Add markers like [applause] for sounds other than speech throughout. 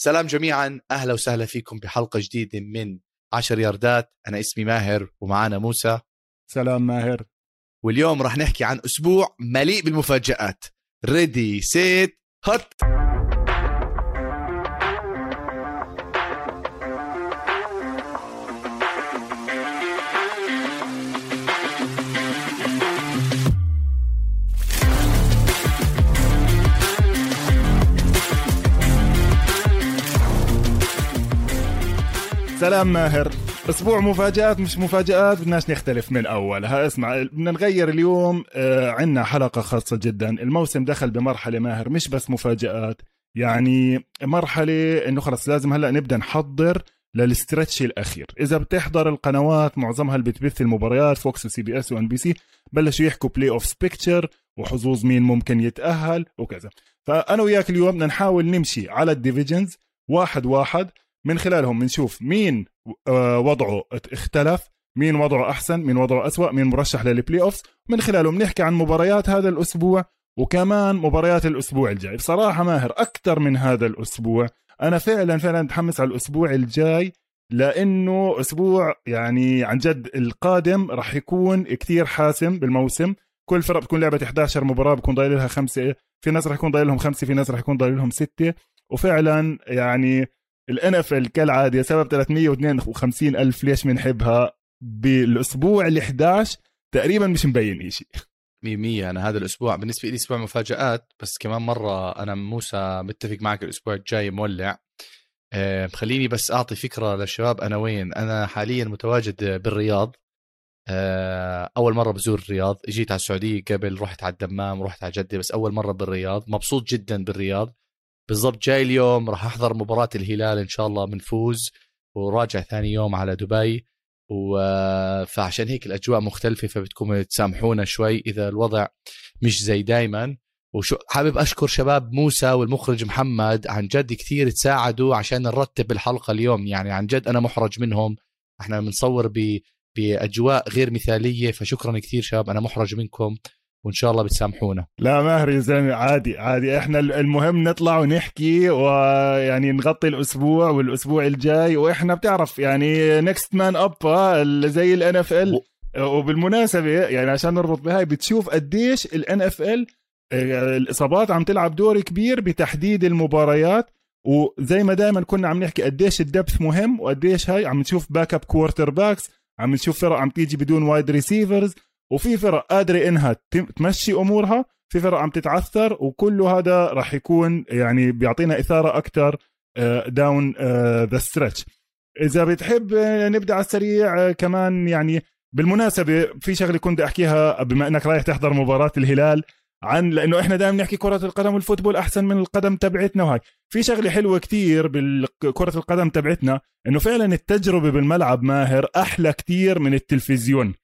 سلام جميعا. أهلا وسهلا فيكم بحلقة جديدة من 10 ياردات. أنا اسمي ماهر ومعنا موسى. سلام ماهر. واليوم راح نحكي عن أسبوع مليء بالمفاجآت. ready set hut سلام ماهر. أسبوع مفاجآت مش مفاجآت بدناش نختلف من أولها. اسمع بدنا نغير اليوم آه عندنا حلقة خاصة جدا. الموسم دخل بمرحلة ماهر مش بس مفاجآت. يعني مرحلة إنه خلص لازم هلأ نبدأ نحضر لل stretch الأخير. إذا بتحضر القنوات معظمها اللي بتبث المباريات Fox و CBS و NBC بلشوا يحكوا playoffs picture وحظوظ مين ممكن يتأهل وكذا. فأنا وياك اليوم بدنا نحاول نمشي على ال divisions واحد واحد. من خلالهم بنشوف مين آه، وضعه اختلف مين وضعه أحسن مين وضعه أسوأ مين مرشح لل playoffs من خلالهم نحكي عن مباريات هذا الأسبوع وكمان مباريات الأسبوع الجاي. بصراحة ماهر أكثر من هذا الأسبوع. أنا فعلا فعلا متحمس على الأسبوع الجاي لأنه أسبوع يعني عن جد القادم راح يكون كثير حاسم بالموسم. كل فرق بتكون لعبه 11 مباراة بكون ضايل لها خمسة في ناس راح يكون ضايل لهم خمسة في ناس راح يكون ضايل لهم ستة. وفعلا يعني الان اف ال كالعاده سبب 352 ألف ليش بنحبها بالأسبوع ال11 تقريبا مش مبين شيء 100% أنا هذا الأسبوع بالنسبة لي أسبوع مفاجآت بس كمان مرة أنا موسى متفق معك الأسبوع الجاي مولع. أه خليني بس أعطي فكرة للشباب أنا وين؟ أنا حاليا متواجد بالرياض. أه أول مرة بزور الرياض جيت على السعودية قبل رحت على الدمام رحت على جدة بس أول مرة بالرياض. مبسوط جدا بالرياض. بالضبط جاي اليوم راح أحضر مباراة الهلال إن شاء الله بنفوز وراجع ثاني يوم على دبي و... فعشان هيك الأجواء مختلفة فبتكون تسامحونا شوي إذا الوضع مش زي دايما. وشو حابب أشكر شباب موسى والمخرج محمد عن جد كثير تساعدوا عشان نرتب الحلقة اليوم يعني عن جد أنا محرج منهم. إحنا بنصور ب... بأجواء غير مثالية فشكرا كثير شباب أنا محرج منكم. وإن شاء الله بتسامحونا. لا ماهر يا زلمة عادي عادي. إحنا المهم نطلع ونحكي ويعني نغطي الأسبوع والأسبوع الجاي وإحنا بتعرف يعني next man up زي ال NFL وبالمناسبة يعني عشان نربط بهاي بتشوف قديش ال NFL الإصابات عم تلعب دور كبير بتحديد المباريات. وزي ما دائما كنا عم نحكي قديش ال depth مهم وقديش هاي عم نشوف backup quarterbacks عم نشوف فرق عم تيجي بدون wide receivers وفي فرق قادرة إنها تمشي أمورها في فرق عم تتعثر وكله هذا راح يكون يعني بيعطينا إثارة أكثر down the stretch إذا بتحب آه، نبدأ على السريع آه، كمان يعني بالمناسبة في شغلة كنت أحكيها بما إنك رايح تحضر مباراة الهلال عن لأنه إحنا دائما نحكي كرة القدم وال football أحسن من القدم تبعتنا وهاي. في شغلة حلوة كتير بالكرة القدم تبعتنا إنه فعلا التجربة بالملعب ماهر أحلى كتير من التلفزيون.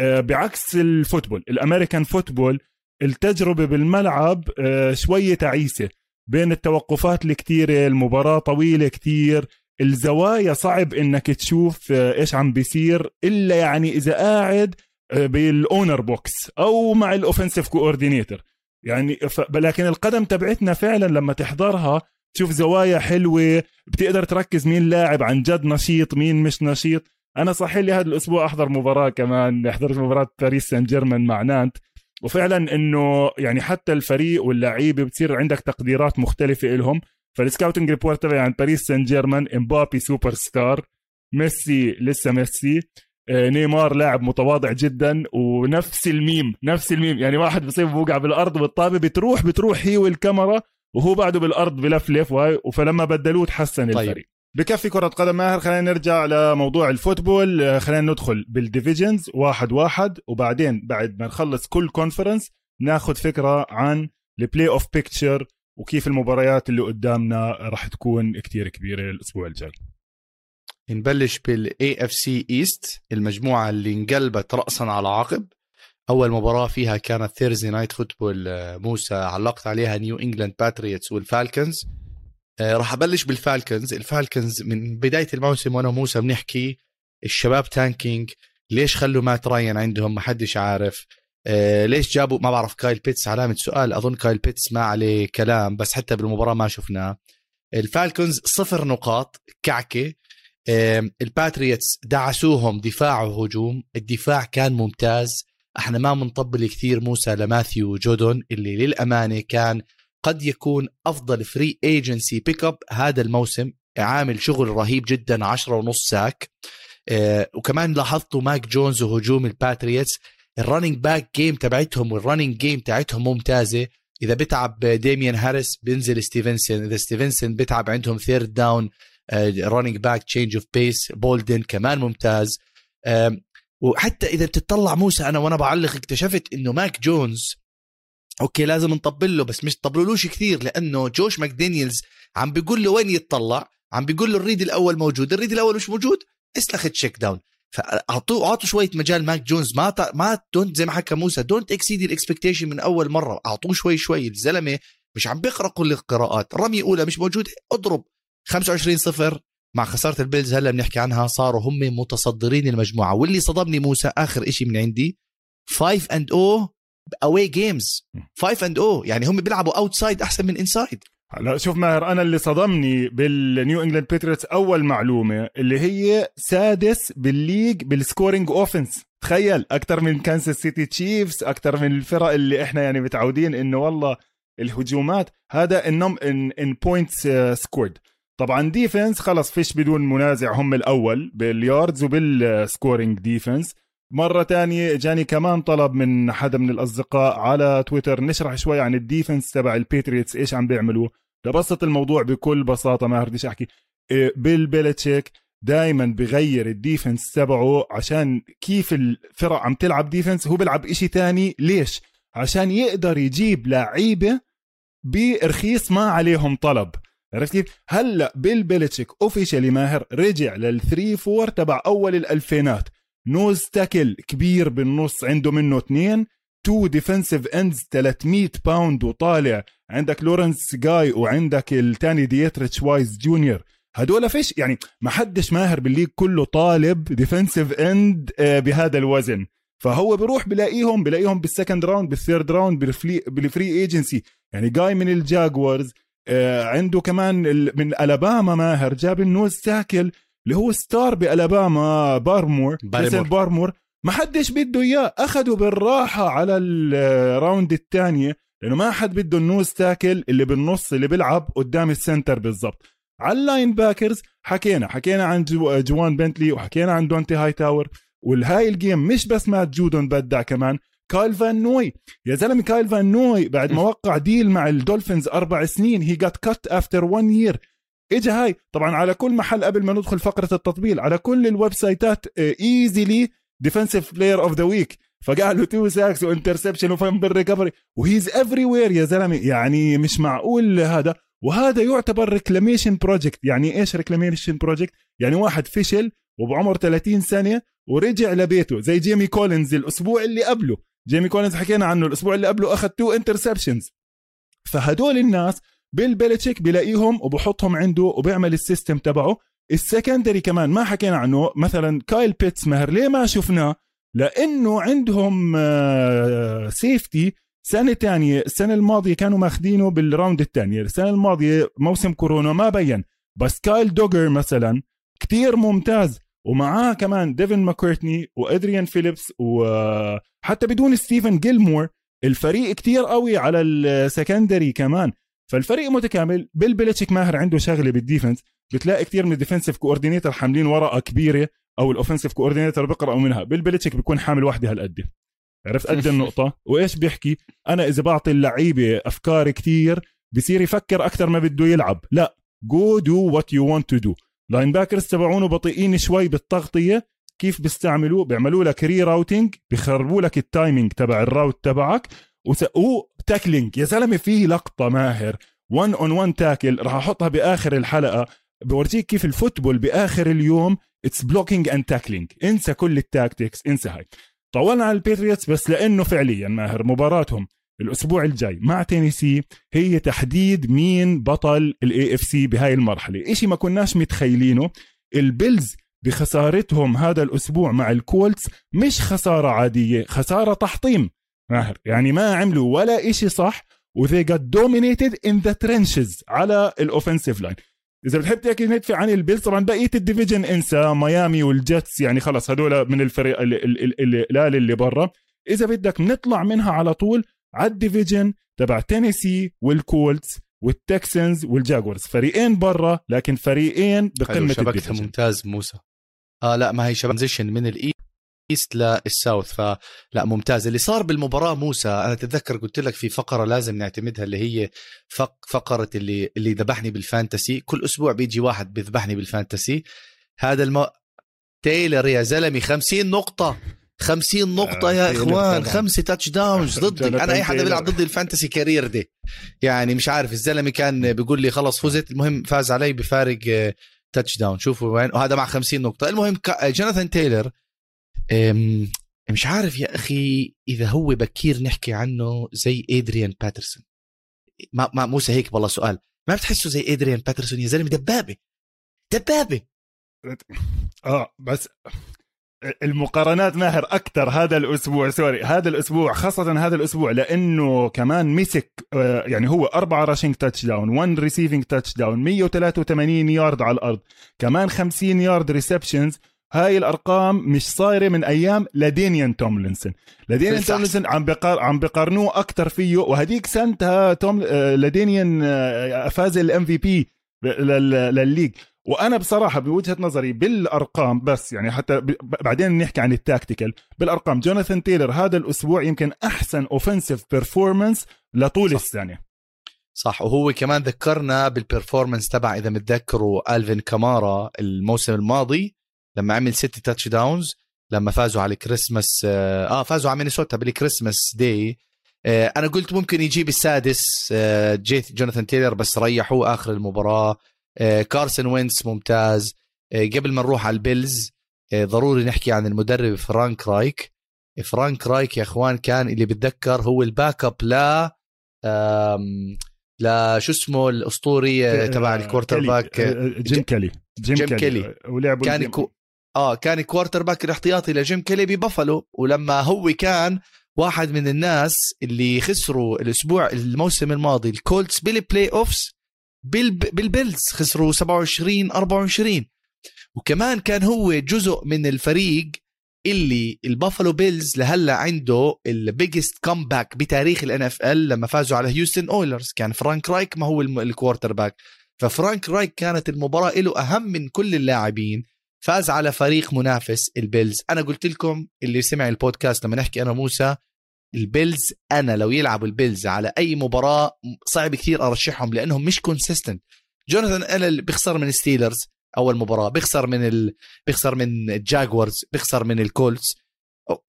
بعكس ال football ال American football التجربة بالملعب آه، شوية تعيسة بين التوقفات الكتيرة المباراة طويلة كتير الزوايا صعب إنك تشوف آه، إيش عم بيصير إلا يعني إذا قاعد بال owner box أو مع ال offensive coordinator يعني لكن القدم تبعتنا فعلا لما تحضرها تشوف زوايا حلوة بتقدر تركز مين لاعب عن جد نشيط مين مش نشيط. أنا صح لي هذا الأسبوع أحضر مباراة كمان حضرت مباراة باريس سان جيرمان مع نانت. وفعلا إنه يعني حتى الفريق واللعيبة بتصير عندك تقديرات مختلفة لهم فال scouting report تبعي عن باريس سان جيرمان إمبابي سوبر ستار ميسي لسه ميسي آه، نيمار لاعب متواضع جدا ونفس الميم نفس الميم. يعني واحد بصيب بوقع بالأرض بالطابه بتروح بتروح هي والكاميرا وهو بعده بالأرض بلفلف فلما بدلوه تحسن طيب. الفريق. بكفي كرة قدم ماهر خلينا نرجع لموضوع ال football. آه، خلينا ندخل بال divisions واحد واحد. وبعدين بعد ما نخلص كل conference ناخذ فكرة عن ال playoff picture وكيف المباريات اللي قدامنا راح تكون كتير كبيرة الأسبوع الجاي. نبلش بال AFC East المجموعة اللي انقلبت رأسا على عقب. أول مباراة فيها كانت Thursday Night Football موسى علقت عليها New England Patriots وال Falcons راح أبلش بال Falcons. ال Falcons من بداية الموسم وأنا وموسى بنحكي الشباب tanking ليش خلوا Matt Ryan عندهم؟ ما حدش عارف. آه ليش جابوا؟ ما بعرف Kyle Pitts علامة سؤال. أظن Kyle Pitts ما عليه كلام بس حتى بالمباراة ما شفناه. ال Falcons صفر نقاط كعكة. ال Patriots دعسوهم دفاع وهجوم. الدفاع كان ممتاز. إحنا ما منطبل كثير موسى ل Matthew Judon اللي للأمانة كان قد يكون أفضل free agency pick up هذا الموسم عامل شغل رهيب جدا عشرة ونص sack. آه، وكمان لاحظتوا Mac Jones وهجوم ال Patriots ال running back game تبعتهم وال running game تبعتهم ممتازة. إذا بتعب Damien Harris بينزل Stevenson إذا Stevenson بتعب عندهم third down running back change of pace Bolden كمان ممتاز. وحتى إذا بتطلع موسى أنا وأنا بعلق اكتشفت إنه Mac Jones okay لازم نطبل له بس مش طبلولوش كثير لأنه Josh McDaniels عم بيقول له وين يتطلع عم بيقول له ال read الأول موجود ال read الأول مش موجود اسلخ check down فاعطوه أعطوا شوية مجال Mac Jones ما ت... ما don't زي ما حكى موسى don't exceed ال expectation من أول مرة أعطوه شوي شوي الزلمة مش عم بيقرا كل القراءات رمي أولى مش موجود اضرب. 25 صفر مع خسارة ال Bills هلا بنحكي عنها صاروا هم متصدرين المجموعة واللي صدمني موسى آخر إشي من عندي 5 and 0 away games 5 and 0 يعني هم بيلعبوا outside أحسن من inside هلا شوف ماهر أنا اللي صدمني بال New England Patriots أول معلومة اللي هي سادس بال league بال scoring offense تخيل أكثر من Kansas City Chiefs أكثر من الفرق اللي إحنا يعني متعودين إنه والله الهجومات. هذا ال number in in points scored طبعا defense خلص فيش بدون منازع هم الأول بال yards وبال scoring defense مرة تانية جاني كمان طلب من حدا من الأصدقاء على تويتر نشرح شوي عن ال defense تبع ال Patriots إيش عم بيعملوا. لبسط الموضوع بكل بساطة ما بديش أحكي. إيه، Bill Belichick دائما بغير ال defense تبعه عشان كيف الفرق عم تلعب defense هو بيلعب إشي تاني. ليش؟ عشان يقدر يجيب لعيبة برخيص ما عليهم طلب. عرفت كيف؟ هلأ Bill Belichick officially ماهر رجع لل 3 4 تبع أول الألفينات. nose tackle كبير بالنص عنده منه اثنين. two defensive ends 300 pound وطالع. عندك Lawrence Guy وعندك الثاني Deatrich Wise Junior. هدول فيش يعني ما حدش ماهر بال league كله طالب defensive end آه، بهذا الوزن. فهو بيروح بلاقيهم بلاقيهم بال second round بال third round بال free agency يعني جاي من ال Jaguars آه، عنده كمان من Alabama ماهر جاب ال nose tackle اللي هو star ب Alabama Barmore. Barmore, Barmore. ما حدش بده إياه. اخذوا بالراحة على ال round الثانية لأنه ما حد بده ال nose tackle اللي بالنص اللي بيلعب قدام ال center بالضبط. على ال linebackers حكينا حكينا عن Ja'Whaun Bentley وحكينا عن Dont'a Hightower والهاي ال game مش بس Matt Judon بدع كمان Kyle Van Noy. يا زلمة Kyle Van Noy بعد ما [laughs] وقع deal مع ال Dolphins أربع سنين he got cut after 1 year اجى هاي. طبعا على كل محل قبل ما ندخل فقرة التطبيل على كل ال websiteات easily defensive player of the week فقال له two sacks و interception و fumble recovery و he's everywhere يا زلمة. يعني مش معقول هذا. وهذا يعتبر reclamation project يعني إيش reclamation project يعني واحد فشل وبعمر 30 سنة ورجع لبيته. زي Jamie Collins الأسبوع اللي قبله. Jamie Collins حكينا عنه الأسبوع اللي قبله أخذ two interceptions فهدول الناس Bill Belichick بلاقيهم وبحطهم عنده وبيعمل ال system تبعه. ال secondary كمان ما حكينا عنه. مثلا Kyle Pitts ماهر ليه ما شفناه؟ لأنه عندهم safety آه، سنة تانية السنة الماضية كانوا ماخذينه بال round الثانية السنة الماضية موسم كورونا ما بين. بس Kyle Dugger مثلا كتير ممتاز. ومعاه كمان Devin McCourty و Adrian Phillips وحتى بدون Stephon Gilmore. الفريق كتير قوي على ال secondary كمان. فالفريق متكامل. Bill Belichick ماهر عنده شغلة بال defense. بتلاقي كثير من ال defensive coordinator حاملين ورقه كبيرة أو ال offensive coordinator بيقراوا منها. Bill Belichick بيكون حامل وحدة هالقد. عرفت؟ قد النقطة. وإيش بيحكي؟ أنا إذا بعطي اللعيبة أفكار كثير بصير يفكر أكثر ما بده يلعب. لا. go do what you want to do linebackers تبعونه بطيئين شوي بالتغطية. كيف بيستعملوا بيعملوا لك rerouting بيخربوا لك ال timing تبع ال route تبعك. tackling يا زلمة في لقطة ماهر. 1 on 1 tackle راح أحطها بآخر الحلقة. بورجيك كيف ال football بآخر اليوم. it's blocking and tackling انسى كل ال tactics. انسى هاي. طولنا على ال Patriots بس لأنه فعليا ماهر. مباراتهم الأسبوع الجاي مع تينيسي هي تحديد مين بطل ال AFC بهاي المرحلة. إشي ما كناش متخيلينه. ال Bills بخسارتهم هذا الأسبوع مع ال Colts مش خسارة عادية خسارة تحطيم. ماهر. يعني ما عملوا ولا إشي صح و they got dominated in the trenches على ال offensive line إذا بتحب تحكي ندفع عن ال Bills طبعا بقية ال division انسى ميامي وال Jets يعني خلص هدول من الفريق اللي, اللي, برا. إذا بدك نطلع منها على طول على ال division تبع تينيسي وال Colts وال Texans وال Jaguars فريقين برا لكن فريقين بقمة شبكتها ممتاز موسى. آه لا ما هي transition من ال East لل South فلا ممتاز. اللي صار بالمباراة موسى أنا تتذكر قلت لك في فقرة لازم نعتمدها اللي هي فق فقرة اللي اللي ذبحني بال fantasy. كل أسبوع بيجي واحد بيذبحني بال fantasy. هذا الم... تايلر يا زلمه 50 نقطة. 50 نقطة يا إخوان. خمسة touchdowns [laughs] ضدي أنا أي حدا بيلعب ضدي ال fantasy career day. يعني مش عارف الزلمة كان بيقول لي خلص فزت المهم فاز علي بفارق touchdown شوفوا وين. وهذا مع 50 نقطة. المهم جوناثان تايلر مش عارف يا أخي إذا هو بكير نحكي عنه زي ادريان بيترسون ما, ما موسى هيك والله سؤال. ما بتحسه زي ادريان بيترسون يا زلمة؟ دبابة. دبابة. آه بس المقارنات ماهر أكثر هذا الأسبوع sorry هذا الأسبوع خاصة هذا الأسبوع لأنه كمان مسك آه، يعني هو أربعة rushing touchdown 1 receiving touchdown 183 يارد على الأرض كمان 50 yard receptions هاي الأرقام مش صايرة من أيام لادينيان توملينسون. لادينيان توملينسون عم بقار عم بقارنوه أكثر فيه وهديك سنتها توم آه، لادينيان آه، فاز ال MVP لل league. وأنا بصراحة بوجهة نظري بالأرقام بس يعني حتى بعدين نحكي عن ال tactical. بالأرقام جوناثان تايلر هذا الأسبوع يمكن أحسن offensive performance لطول صح. السنة. صح. وهو كمان ذكرنا بال performance تبع إذا متذكروا ألفين كامارا الموسم الماضي. لما عمل ست touchdowns لما فازوا على الكريسماس آه فازوا على مينيسوتا بال Christmas Day آه أنا قلت ممكن يجيب السادس آه جيت جوناثان تايلر بس ريحوه آخر المباراة. آه كارسون وينتز ممتاز. آه قبل ما نروح على ال Bills آه ضروري نحكي عن المدرب فرانك رايك فرانك رايك يا إخوان كان اللي بتذكر هو ال backup ل لا شو اسمه الاسطوري آه، تبع ال quarterback جيم كيلي جيم, جيم كيلي ولعبوا كان كو آه كان quarterback الاحتياطي لجيم كيلي ببفلو ولما هو كان واحد من الناس اللي خسروا الأسبوع الموسم الماضي ال Colts بال playoffs بال Bills خسروا 27 24 وكمان كان هو جزء من الفريق اللي ال Buffalo Bills لهلا عنده ال biggest comeback بتاريخ ال NFL لما فازوا على Houston Oilers كان فرانك رايك ما هو ال quarterback ففرانك رايك كانت المباراة له أهم من كل اللاعبين. فاز على فريق منافس ال Bills. أنا قلت لكم اللي سمع البودكاست لما نحكي أنا موسى ال Bills أنا لو يلعبوا ال Bills على أي مباراة صعب كثير أرشحهم لأنهم مش consistent جوناثان أنا بيخسر من Steelers أول مباراة بيخسر من ال... بيخسر من ال Jaguars بيخسر من ال Colts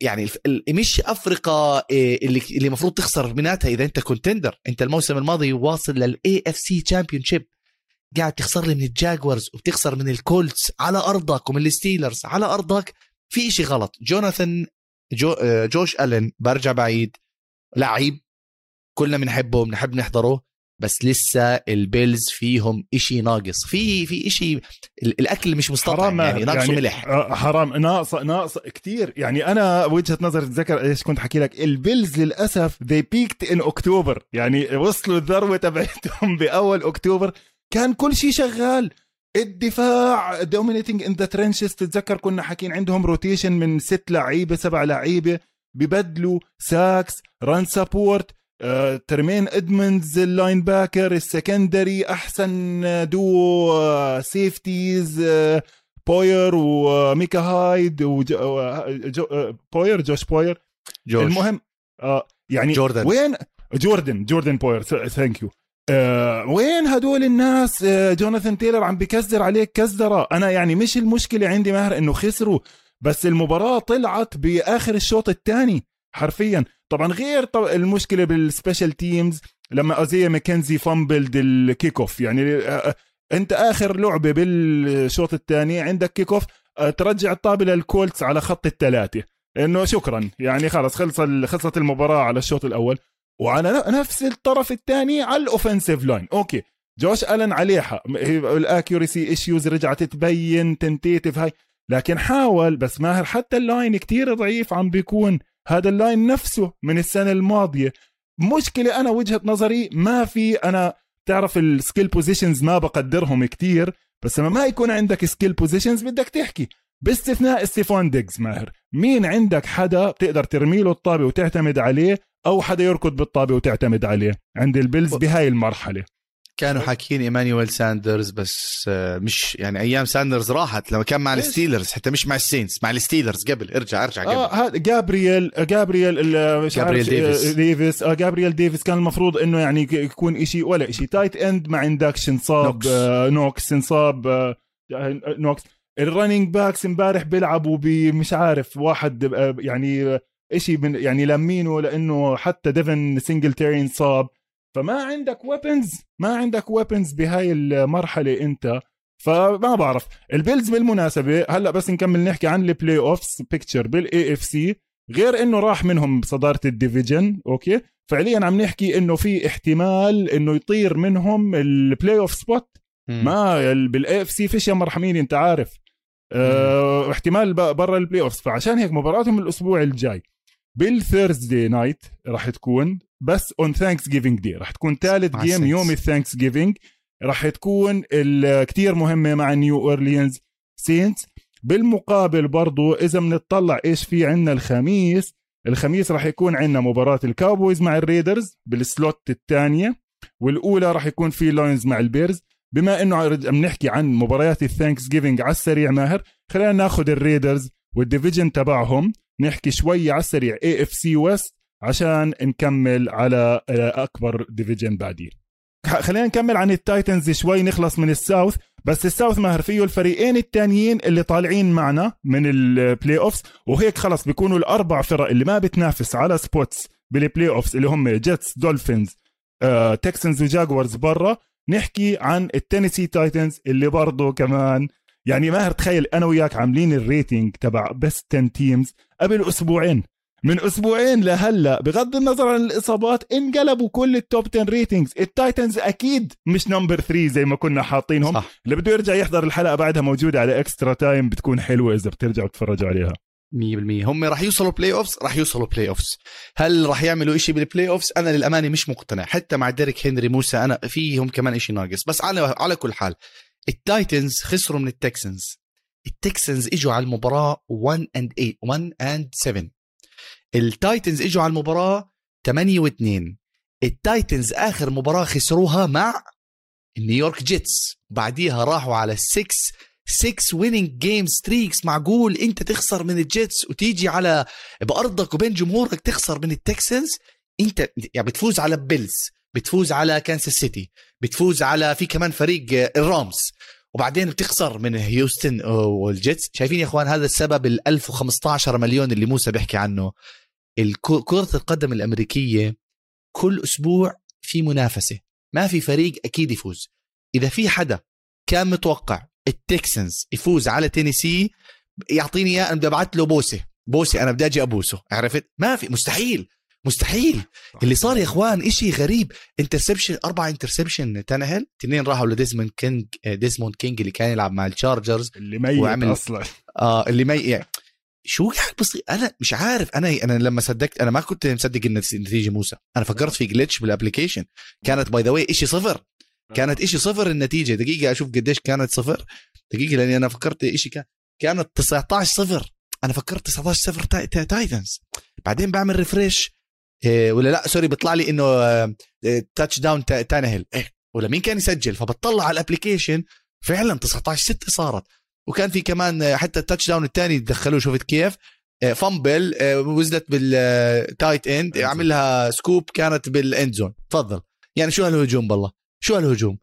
يعني مش الفرق يعني اللي اللي المفروض تخسر مناتها إذا أنت contender أنت الموسم الماضي واصل لل AFC championship قاعد تخسر لي من ال Jaguars وبتخسر من ال Colts على أرضك ومن ال Steelers على أرضك في إشي غلط. جوناثان جو آه، جوش ألن برجع بعيد. لعيب كلنا بنحبه بنحب نحضره بس لسه ال Bills فيهم إشي ناقص. في في إشي الأكل مش مستطعم يعني ناقصه يعني ملح. آه، حرام. ناقص ناقص كثير يعني أنا وجهة نظر تذكر إيش كنت حكي لك؟ ال Bills للأسف they peaked in October يعني وصلوا الذروة تبعتهم [laughs] بأول اكتوبر كان كل شيء شغال. الدفاع dominating in the trenches تتذكر كنا حاكين عندهم rotation من ست لعيبة سبع لعيبة. ببدلوا ساكس ران سابورت آه، ترمين ادموندز اللاين باكر السكندري أحسن دو آه، سيفتيز آه، بوير وميكا هايد وجو بوير جوش بوير جوش. المهم يعني جوردن وين؟ جوردن جوردن بوير ثانك يو آه وين هدول الناس آه جوناثان تايلر عم بكزر عليك كزدرة أنا يعني مش المشكلة عندي ماهر إنه خسروا بس المباراة طلعت بآخر الشوط الثاني حرفيا. طبعا غير طبعا المشكلة بال special teams لما ايزايا ماكنزي fumbled ال kickoff يعني آه أنت آخر لعبة بالشوط الثاني عندك kickoff آه ترجع الطابة لل Colts على خط الثلاثة. إنه شكرا. يعني خلص خلص خلصت المباراة على الشوط الأول. وعلى نفس الطرف الثاني على ال offensive line okay. جوش ألن عليه حق ال accuracy issues رجعت تبين tentative هاي. لكن حاول بس ماهر حتى ال line كتير ضعيف عم بيكون. هذا ال line نفسه من السنة الماضية. مشكلة أنا وجهة نظري ما في أنا تعرف ال skill positions ما بقدرهم كتير بس لما ما يكون عندك skill positions بدك تحكي. باستثناء ستيفان ديجز ماهر. مين عندك حدا بتقدر ترمي له الطابة وتعتمد عليه؟ أو حدا يركض بالطابة وتعتمد عليه عند البيلز بهاي المرحلة. كانوا حاكيين إيمانويل ساندرز بس آه، مش يعني أيام ساندرز راحت لما كان مع الستيلرز حتى مش مع السينتس مع الستيلرز قبل. ارجع ارجع قبل. آه جابرييل جابرييل مش جابرييل ديفيس. ديفيس. آه جابرييل ديفيس كان المفروض إنه يعني يكون إشي ولا إشي. tight end ما عندكش انصاب نوكس. آه نوكس انصاب آه نوكس. ال running backs امبارح بيلعبوا بمش عارف واحد آه يعني من يعني لمينه لإنه حتى ديفن سنجل انصاب فما عندك weapons ما عندك weapons بهاي المرحلة أنت. فما بعرف. البيلز بالمناسبة هلأ بس نكمل نحكي عن ال playoffs picture بال AFC غير إنه راح منهم صدارة ال division okay؟ فعليا عم نحكي إنه في احتمال إنه يطير منهم ال playoff spot. ما بال AFC فيش يا مرحمين أنت عارف. آه احتمال برا ال playoff فعشان هيك مباراتهم الأسبوع الجاي. بال Thursday night راح تكون بس on Thanksgiving day راح تكون ثالث game. يوم ال Thanksgiving راح تكون كتير مهمة مع نيو اورليانز سينتس بالمقابل برضو إذا بنطلع إيش في عندنا الخميس الخميس راح يكون عندنا مباراة الكاوبويز مع الريدرز بال slot الثانية والأولى راح يكون في لاينز مع البيرز بما إنه عم نحكي عن مباريات ال Thanksgiving على السريع ماهر خلينا ناخذ الريدرز وال division تبعهم. نحكي شوي على السريع AFC West عشان نكمل على أكبر division بعدين. خلينا نكمل عن التايتنز شوي نخلص من ال South. بس ال South ماهر فيه الفريقين التانيين اللي طالعين معنا من ال playoffs وهيك خلص بيكونوا الأربع فرق اللي ما بتنافس على spots بال playoffs اللي هم جيتس دولفينز آه، تكسنز وجاكوارز برا. نحكي عن التينيسي تايتنز اللي برضه كمان. يعني ماهر تخيل أنا وياك عاملين ال rating تبع best 10 teams قبل أسبوعين. من أسبوعين لهلا بغض النظر عن الإصابات انقلبوا كل ال top 10 ratings التايتنز أكيد مش number 3 زي ما كنا حاطينهم. صح. اللي بده يرجع يحضر الحلقة بعدها موجوده على Extra Time بتكون حلوة إذا بترجعوا تتفرجوا عليها. 100% هم راح يوصلوا playoffs راح يوصلوا playoffs هل راح يعملوا إشي بال playoffs أنا للأمانة مش مقتنع. حتى مع ديريك هنري موسى أنا فيهم كمان إشي ناقص. بس على على كل حال التايتنز خسروا من التكسنز التكسنز إجوا على المباراة 1 and 8 1 and 7 التايتنز إجوا على المباراة 8 و2 التايتنز آخر مباراة خسروها مع نيويورك جيتس. بعديها راحوا على 6 6 winning game streaks معقول إنت تخسر من الجيتس وتيجي على بأرضك وبين جمهورك تخسر من التكسنز؟ إنت يعني بتفوز على بيلز بتفوز على كانساس سيتي بتفوز على في كمان فريق الرامز. وبعدين بتخسر من هيوستن والجيتس. شايفين يا إخوان هذا السبب ال 1015 مليون اللي موسى بيحكي عنه. كرة القدم الأمريكية كل أسبوع في منافسة. ما في فريق أكيد يفوز. إذا في حدا كان متوقع التكسنز يفوز على تينيسي يعطيني إياه أنا بدي أبعث له بوسة. بوسة أنا بدي أجي أبوسه. عرفت؟ ما في مستحيل. مستحيل. اللي صار يا إخوان إشي غريب. interception أربع interception تنهل. اثنين راحوا لديزموند كينج ديزموند كينج اللي كان يلعب مع التشارجرز اللي ميت وعمل- أصلا. [laughs] آه اللي ما يعني. شو قاعد بصير؟ أنا مش عارف. أنا أنا لما صدقت أنا ما كنت مصدق النتي- النتيجة موسى. أنا فكرت في glitch بال application كانت by the way شيء صفر. كانت إشي صفر النتيجة. دقيقة أشوف قديش كانت صفر. دقيقة لأني أنا فكرت إشي كان كانت 19 صفر. أنا فكرت 19 صفر تاي- تاي- تايتنز بعدين بعمل refresh إيه ولا لا؟ sorry بيطلع لي إنه touchdown تانهل إيه ولا مين كان يسجل؟ فبطلع على ال application فعلا 19 6 صارت. وكان في كمان آه، حتى ال touchdown الثاني دخلوه شفت كيف. fumble وزلت بال tight end عمل لها سكوب كانت بالاند زون تفضل. يعني شو هالهجوم بالله؟ شو هالهجوم؟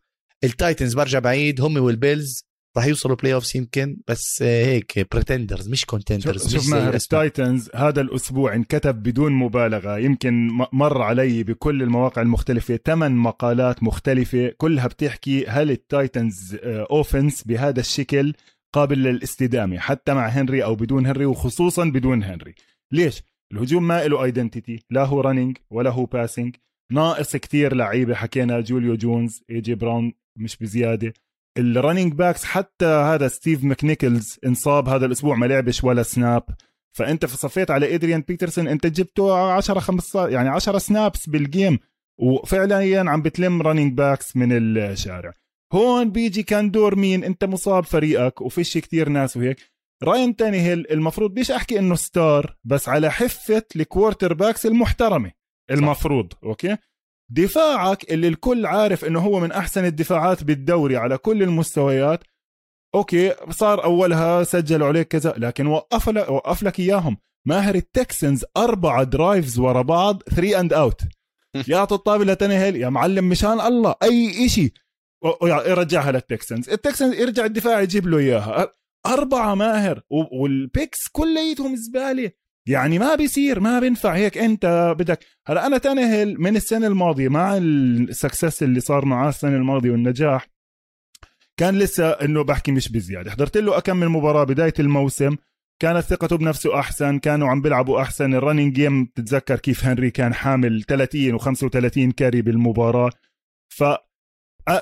التايتنز برجع بعيد هم والبيلز راح يوصلوا playoffs يمكن بس آه، هيك pretenders مش contenders شوف, شوف ماهر التايتنز هذا الأسبوع انكتب بدون مبالغة يمكن مر علي بكل المواقع المختلفة ثمان مقالات مختلفة كلها بتحكي هل التايتنز offense بهذا الشكل قابل للاستدامة حتى مع هنري أو بدون هنري وخصوصا بدون هنري. ليش؟ الهجوم ما له identity لا هو running ولا هو passing ناقص كتير لعيبة حكينا جوليو جونز اي جي براون مش بزيادة. ال running backs حتى هذا ستيف ماكنيكلز انصاب هذا الأسبوع ما لعبش ولا snap فأنت في صفيت على ادريان بيترسون أنت جبته 10 15 يعني 10 snaps بال game وفعليا عم بتلم running backs من الشارع. هون بيجي كان دور مين؟ أنت مصاب فريقك وفيش كتير ناس وهيك. راين تانهيل المفروض بيش أحكي إنه star بس على حفة ال quarterbacks المحترمة المفروض. okay؟ دفاعك اللي الكل عارف إنه هو من أحسن الدفاعات بالدوري على كل المستويات okay صار أولها سجلوا عليك كذا لكن وقف لك وقف لك إياهم. ماهر ال Texans أربعة drives ورا بعض 3 and out يعطوا الطابه لتنهل يا معلم مشان الله أي شيء يرجعها لل Texans. ال Texans يرجع الدفاع يجيب له إياها. أربعة ماهر وال picks كليتهم زبالة. يعني ما بيصير ما بينفع. هيك انت بدك هلا أنا تنهل من السنة الماضية مع ال success اللي صار معاه السنة الماضية والنجاح. كان لسه إنه بحكي مش بزيادة. حضرت له أكم من مباراة بداية الموسم. كانت ثقته بنفسه أحسن كانوا عم بيلعبوا أحسن. ال running game بتتذكر كيف هنري كان حامل 30 و35 carry بالمباراة. ف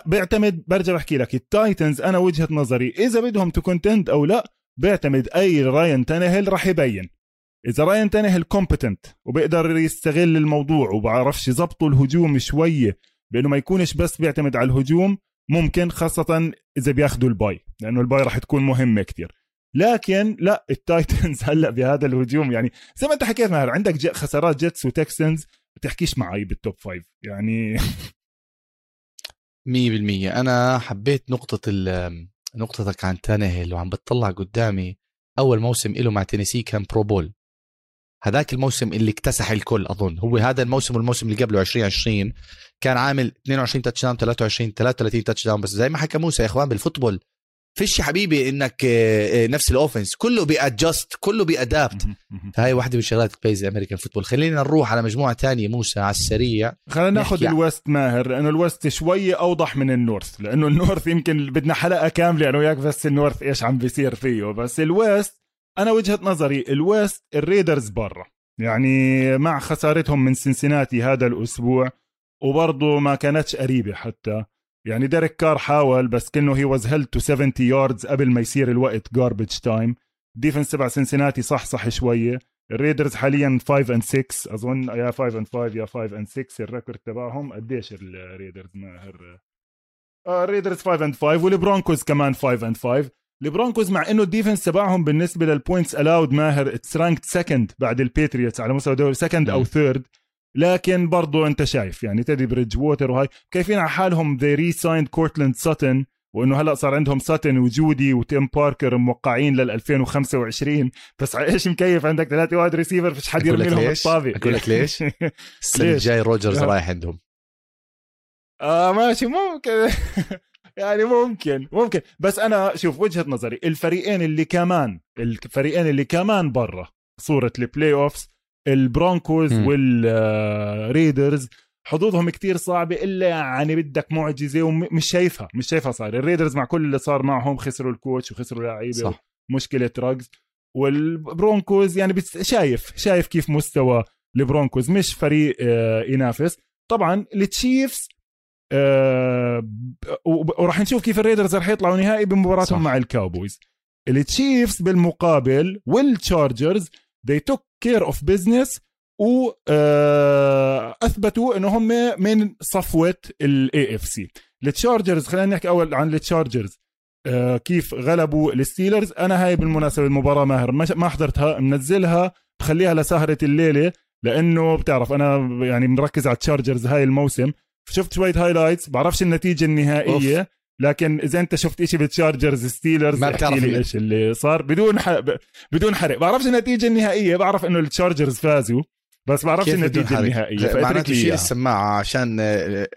بيعتمد برجع بحكي لك ال Titans أنا وجهة نظري إذا بدهم contend أو لا بيعتمد أي راين تانهل راح يبين. إذا راين تانهل competent وبيقدر يستغل الموضوع وبعرفش يظبطوا الهجوم شوية بأنه ما يكونش بس بيعتمد على الهجوم ممكن خاصة إذا بياخذوا ال bye لأنه ال bye راح تكون مهمة كتير. لكن لا ال Titans [laughs] هلأ بهذا الهجوم يعني زي ما أنت حكيت ماهر عندك خسارات Jets و Texans بتحكيش معي بال top five يعني [laughs] 100% أنا حبيت نقطة نقطتك عن تانهيل وعم بتطلع قدامي أول موسم له مع تينيسي كان Pro Bowl هذاك الموسم اللي اكتسح الكل أظن. هو هذا الموسم والموسم اللي قبله 2020 كان عامل 22 touchdown 23 33 touchdown بس زي ما حكى موسى يا إخوان بال football فيش يا حبيبي إنك آه، آه، نفس ال offense كله بي adjust كله بي adapt هاي واحدة من الشغلات كويسه American football خلينا نروح على مجموعة تانية موسى على السريع. خلينا ناخذ ال West ماهر لأنه ال West شوي أوضح من ال North لأنه ال North يمكن بدنا حلقة كاملة أنا وياك بس ال North إيش عم بيصير فيه. بس ال West أنا وجهة نظري ال West ال Raiders برا. يعني مع خسارتهم من سنسناتي هذا الأسبوع وبرضه ما كانتش قريبة حتى. يعني ديريك كار حاول بس كأنه he was held to 70 yards قبل ما يصير الوقت garbage time defense تبع سنسناتي صح صح شوية. ال Raiders حاليا 5 and 6 أظن يا 5 and 5 يا 5 and 6 ال record تبعهم. قديش ال Raiders ماهر؟ آه ال Raiders 5 and 5 وال Broncos كمان 5 and 5 ال Broncos مع إنه ال defense تبعهم بالنسبة لل points allowed ماهر it's ranked second بعد ال Patriots على مستوى الدوري second أو third لكن برضو أنت شايف يعني تيدي بريدج ووتر وهاي كيفين على حالهم؟ they re-signed كورتلاند ساتن وإنه هلأ صار عندهم ساتن وجودي وتيم باركر موقعين لل 2025 بس إيش مكيف عندك ثلاثة wide receiver فيش حد يرمي لهم الطابة. أقول لك ليش؟ [laughs] السنة الجاي روجرز [laughs] رايح عندهم. آه ماشي ممكن [laughs] يعني ممكن ممكن. بس أنا شوف وجهة نظري الفريقين اللي كمان الفريقين اللي كمان برا صورة ال playoffs ال Broncos وال Raiders حظوظهم كتير صعبة إلا يعني بدك معجزة ومش شايفها مش شايفها صار ال Raiders مع كل اللي صار معهم خسروا ال coach وخسروا لعيبة مشكلة رجز وال Broncos يعني شايف شايف كيف مستوى ال Broncos مش فريق آه، ينافس. طبعا ال Chiefs آه وراح نشوف كيف ال Raiders رح يطلعوا نهائي بمباراتهم مع ال Cowboys. ال Chiefs بالمقابل وال Chargers they took care of business واثبتوا آه، انه هم من صفوة ال AFC ال Chargers خلينا نحكي أول عن ال Chargers. آه كيف غلبوا ال Steelers. أنا هاي بالمناسبة المباراة ماهر ما حضرتها منزلها بخليها لسهرة الليلة لأنه بتعرف أنا يعني مركز على ال Chargers هاي الموسم. شفت شوية highlights بعرفش النتيجة النهائية أوف. لكن إذا أنت شفت شيء بال Chargers Steelers ما بتعرف لي إيش اللي صار. بدون حرق بدون حرق. بعرفش النتيجة النهائية بعرف إنه ال Chargers فازوا بس بعرفش النتيجة النهائية. معناته شيل السماعة عشان آه،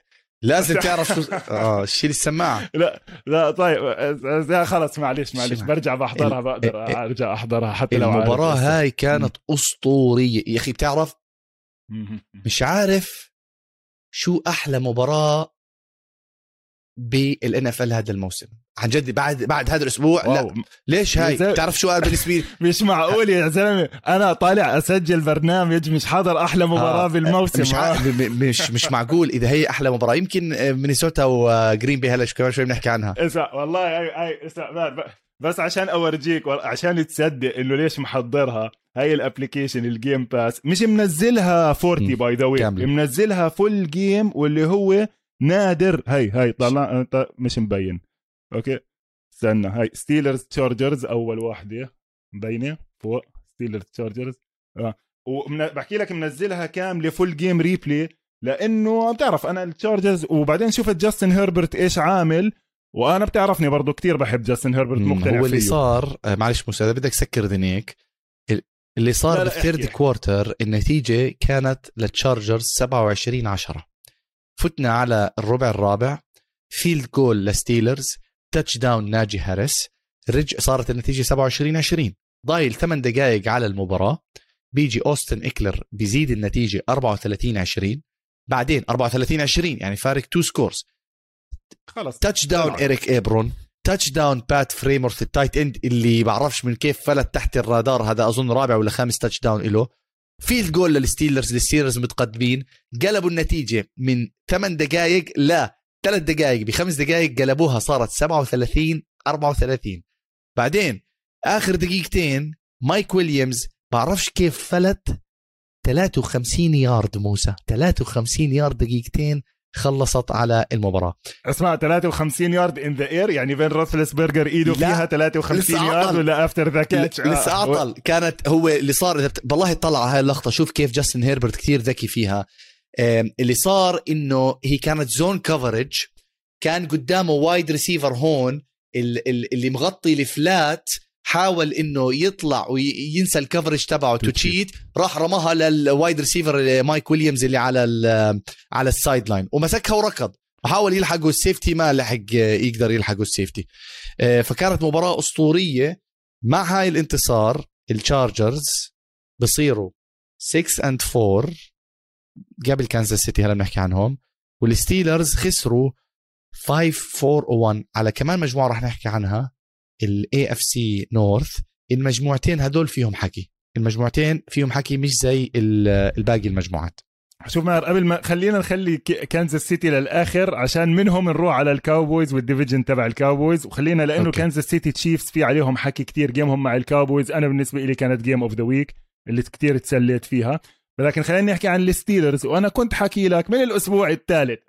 لازم تعرف شو آه شيل السماعة. [laughs] لا لا طيب خلص معلش معلش برجع بحضرها بقدر أرجع أحضرها حتى لو المباراة هاي كانت أسطورية. يا أخي بتعرف؟ مش عارف. شو أحلى مباراة بال NFL هذا الموسم؟ عن جد بعد بعد هذا الأسبوع؟ wow. لا ليش هاي؟ بتعرف شو بالنسبة لي [laughs] مش معقول يا زلمة. أنا طالع أسجل برنامج مش حاضر أحلى مباراة آه. بالموسم. مش ع... مش مش معقول. إذا هي أحلى مباراة. يمكن مينيسوتا وجرين بي هلأ كمان شوي بنحكي عنها. اسمع والله اي اي اسمع بس عشان أورجيك عشان تصدق إنه ليش محضرها. هاي ال application ال Game Pass مش منزلها 40 by the way منزلها full game واللي هو نادر. هاي هاي طلع مش مبين. okay؟ استنى هاي Steelers Chargers أول واحدة. مبينة؟ فوق. Steelers Chargers آه. وبحكي لك منزلها كاملة full game replay لأنه بتعرف أنا ال Chargers وبعدين شفت جاستن هيربرت إيش عامل وأنا بتعرفني برضه كتير بحب جاستن هيربرت مقتنع هو اللي فيه. صار آه، معلش موسى اذا بدك سكر ذنيك اللي صار بال third quarter النتيجة كانت لل Chargers 27 10 فتنا على الربع الرابع field goal لستيلرز touchdown ناجي هاريس rush صارت النتيجة 27 20 ضايل 8 دقائق على المباراة. بيجي أوستن إكلر بيزيد النتيجة 34 20 بعدين 34 20 يعني فارق two scores خلص touchdown ايريك إيبرون. touchdown بات فريمورث ال tight end اللي بعرفش من كيف فلت تحت الرادار. هذا أظن رابع ولا خامس تاتش داون له field goal للستيلرز الستيلرز متقدمين. قلبوا النتيجة من 8 دقائق ل 3 دقائق بخمس دقائق قلبوها صارت 37 34 بعدين آخر دقيقتين مايك ويليامز بعرفش كيف فلت. 53 يارد موسى. 53 يارد دقيقتين خلصت على المباراة. اسمع 53 yard in the air يعني بين روثلسبرجر إيده فيها 53 يارد ولا after the catch لسه أعطل. كانت هو اللي صار والله طلع هاي اللقطة. شوف كيف جاستن هيربرت كثير ذكي فيها. اللي صار إنه هي كانت zone coverage كان قدامه wide receiver هون اللي مغطي ال flat حاول إنه يطلع وينسى ال coverage تبعه to cheat راح رماها لل wide receiver مايك ويليامز اللي على على ال sideline ومسكها وركض. وحاول يلحقوا ال safety ما لحق يقدر يلحقوا ال safety آه، فكانت مباراة أسطورية. مع هاي الانتصار التشارجرز بصيروا 6 and 4 قبل كانزاس سيتي هلا بنحكي عنهم. والستيلرز خسروا 5 4 1 على كمان مجموعة رح نحكي عنها. ال AFC North المجموعتين هدول فيهم حكي. المجموعتين فيهم حكي مش زي الباقي المجموعات. شوف ماهر قبل ما خلينا نخلي كانزاس سيتي للآخر عشان منهم نروح على الكاوبويز وال division تبع الكاوبويز وخلينا لأنه كانزاس سيتي تشيفز في عليهم حكي كتير game هم مع الكاوبويز أنا بالنسبة لي كانت game of the week اللي كتير تسليت فيها. لكن خلينا نحكي عن الستيلرز وأنا كنت حكي لك من الأسبوع الثالث.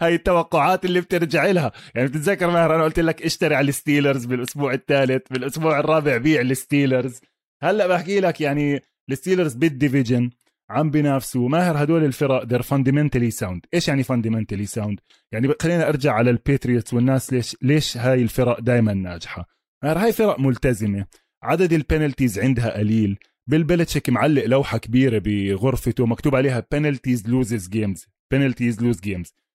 هاي التوقعات اللي بترجع لها. يعني بتتذكر ماهر أنا قلت لك اشتري على الستيلرز بالأسبوع الثالث بالأسبوع الرابع بيع الستيلرز. هلأ بحكي لك يعني الستيلرز بال division عم بينافسوا. ماهر هدول الفرق they're fundamentally sound. إيش يعني fundamentally sound يعني خلينا أرجع على الباتريوتس والناس ليش ليش هاي الفرق دائما ناجحة؟ ماهر هاي فرق ملتزمة. عدد ال penalties عندها قليل. بيل بيلتشيك معلق لوحة كبيرة بغرفته مكتوب عليها loses games. penalties lose games. آه،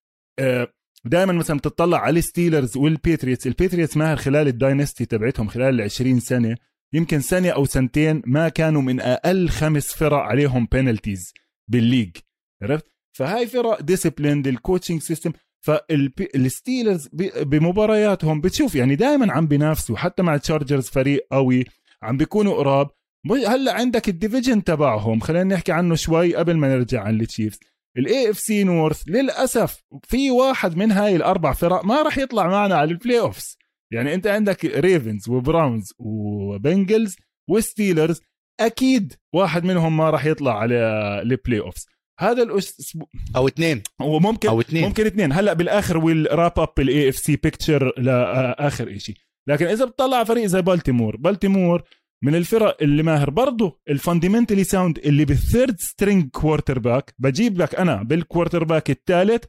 دائما مثلا بتطلع على الستيلرز والبيتريتس. البيتريتس ماهر خلال ال dynasty تبعتهم خلال ال 20 سنة. يمكن سنة أو سنتين ما كانوا من أقل خمس فرق عليهم penalties بال league. عرفت؟ فهاي فرق disciplined ال coaching system فالستيلرز بمبارياتهم بتشوف يعني دائما عم بينافسوا. حتى مع تشارجرز فريق قوي عم بيكونوا قراب. هلأ عندك ال division تبعهم. خلينا نحكي عنه شوي قبل ما نرجع عن التشيفز ال AFC North للأسف في واحد من هاي الأربع فرق ما راح يطلع معنا على ال playoffs يعني أنت عندك ريفنز وبراونز وبنجلز وستيلرز أكيد واحد منهم ما راح يطلع على ال playoffs هذا الأسبوع أو اثنين. وممكن أو اثنين. ممكن اثنين. هلأ بالآخر we'll wrap up ال AFC picture لآخر شيء لكن إذا بتطلع فريق زي بالتيمور بالتيمور من الفرق اللي ماهر برضه ال fundamentally sound اللي بال third string quarterback بجيب لك أنا بال quarterback الثالث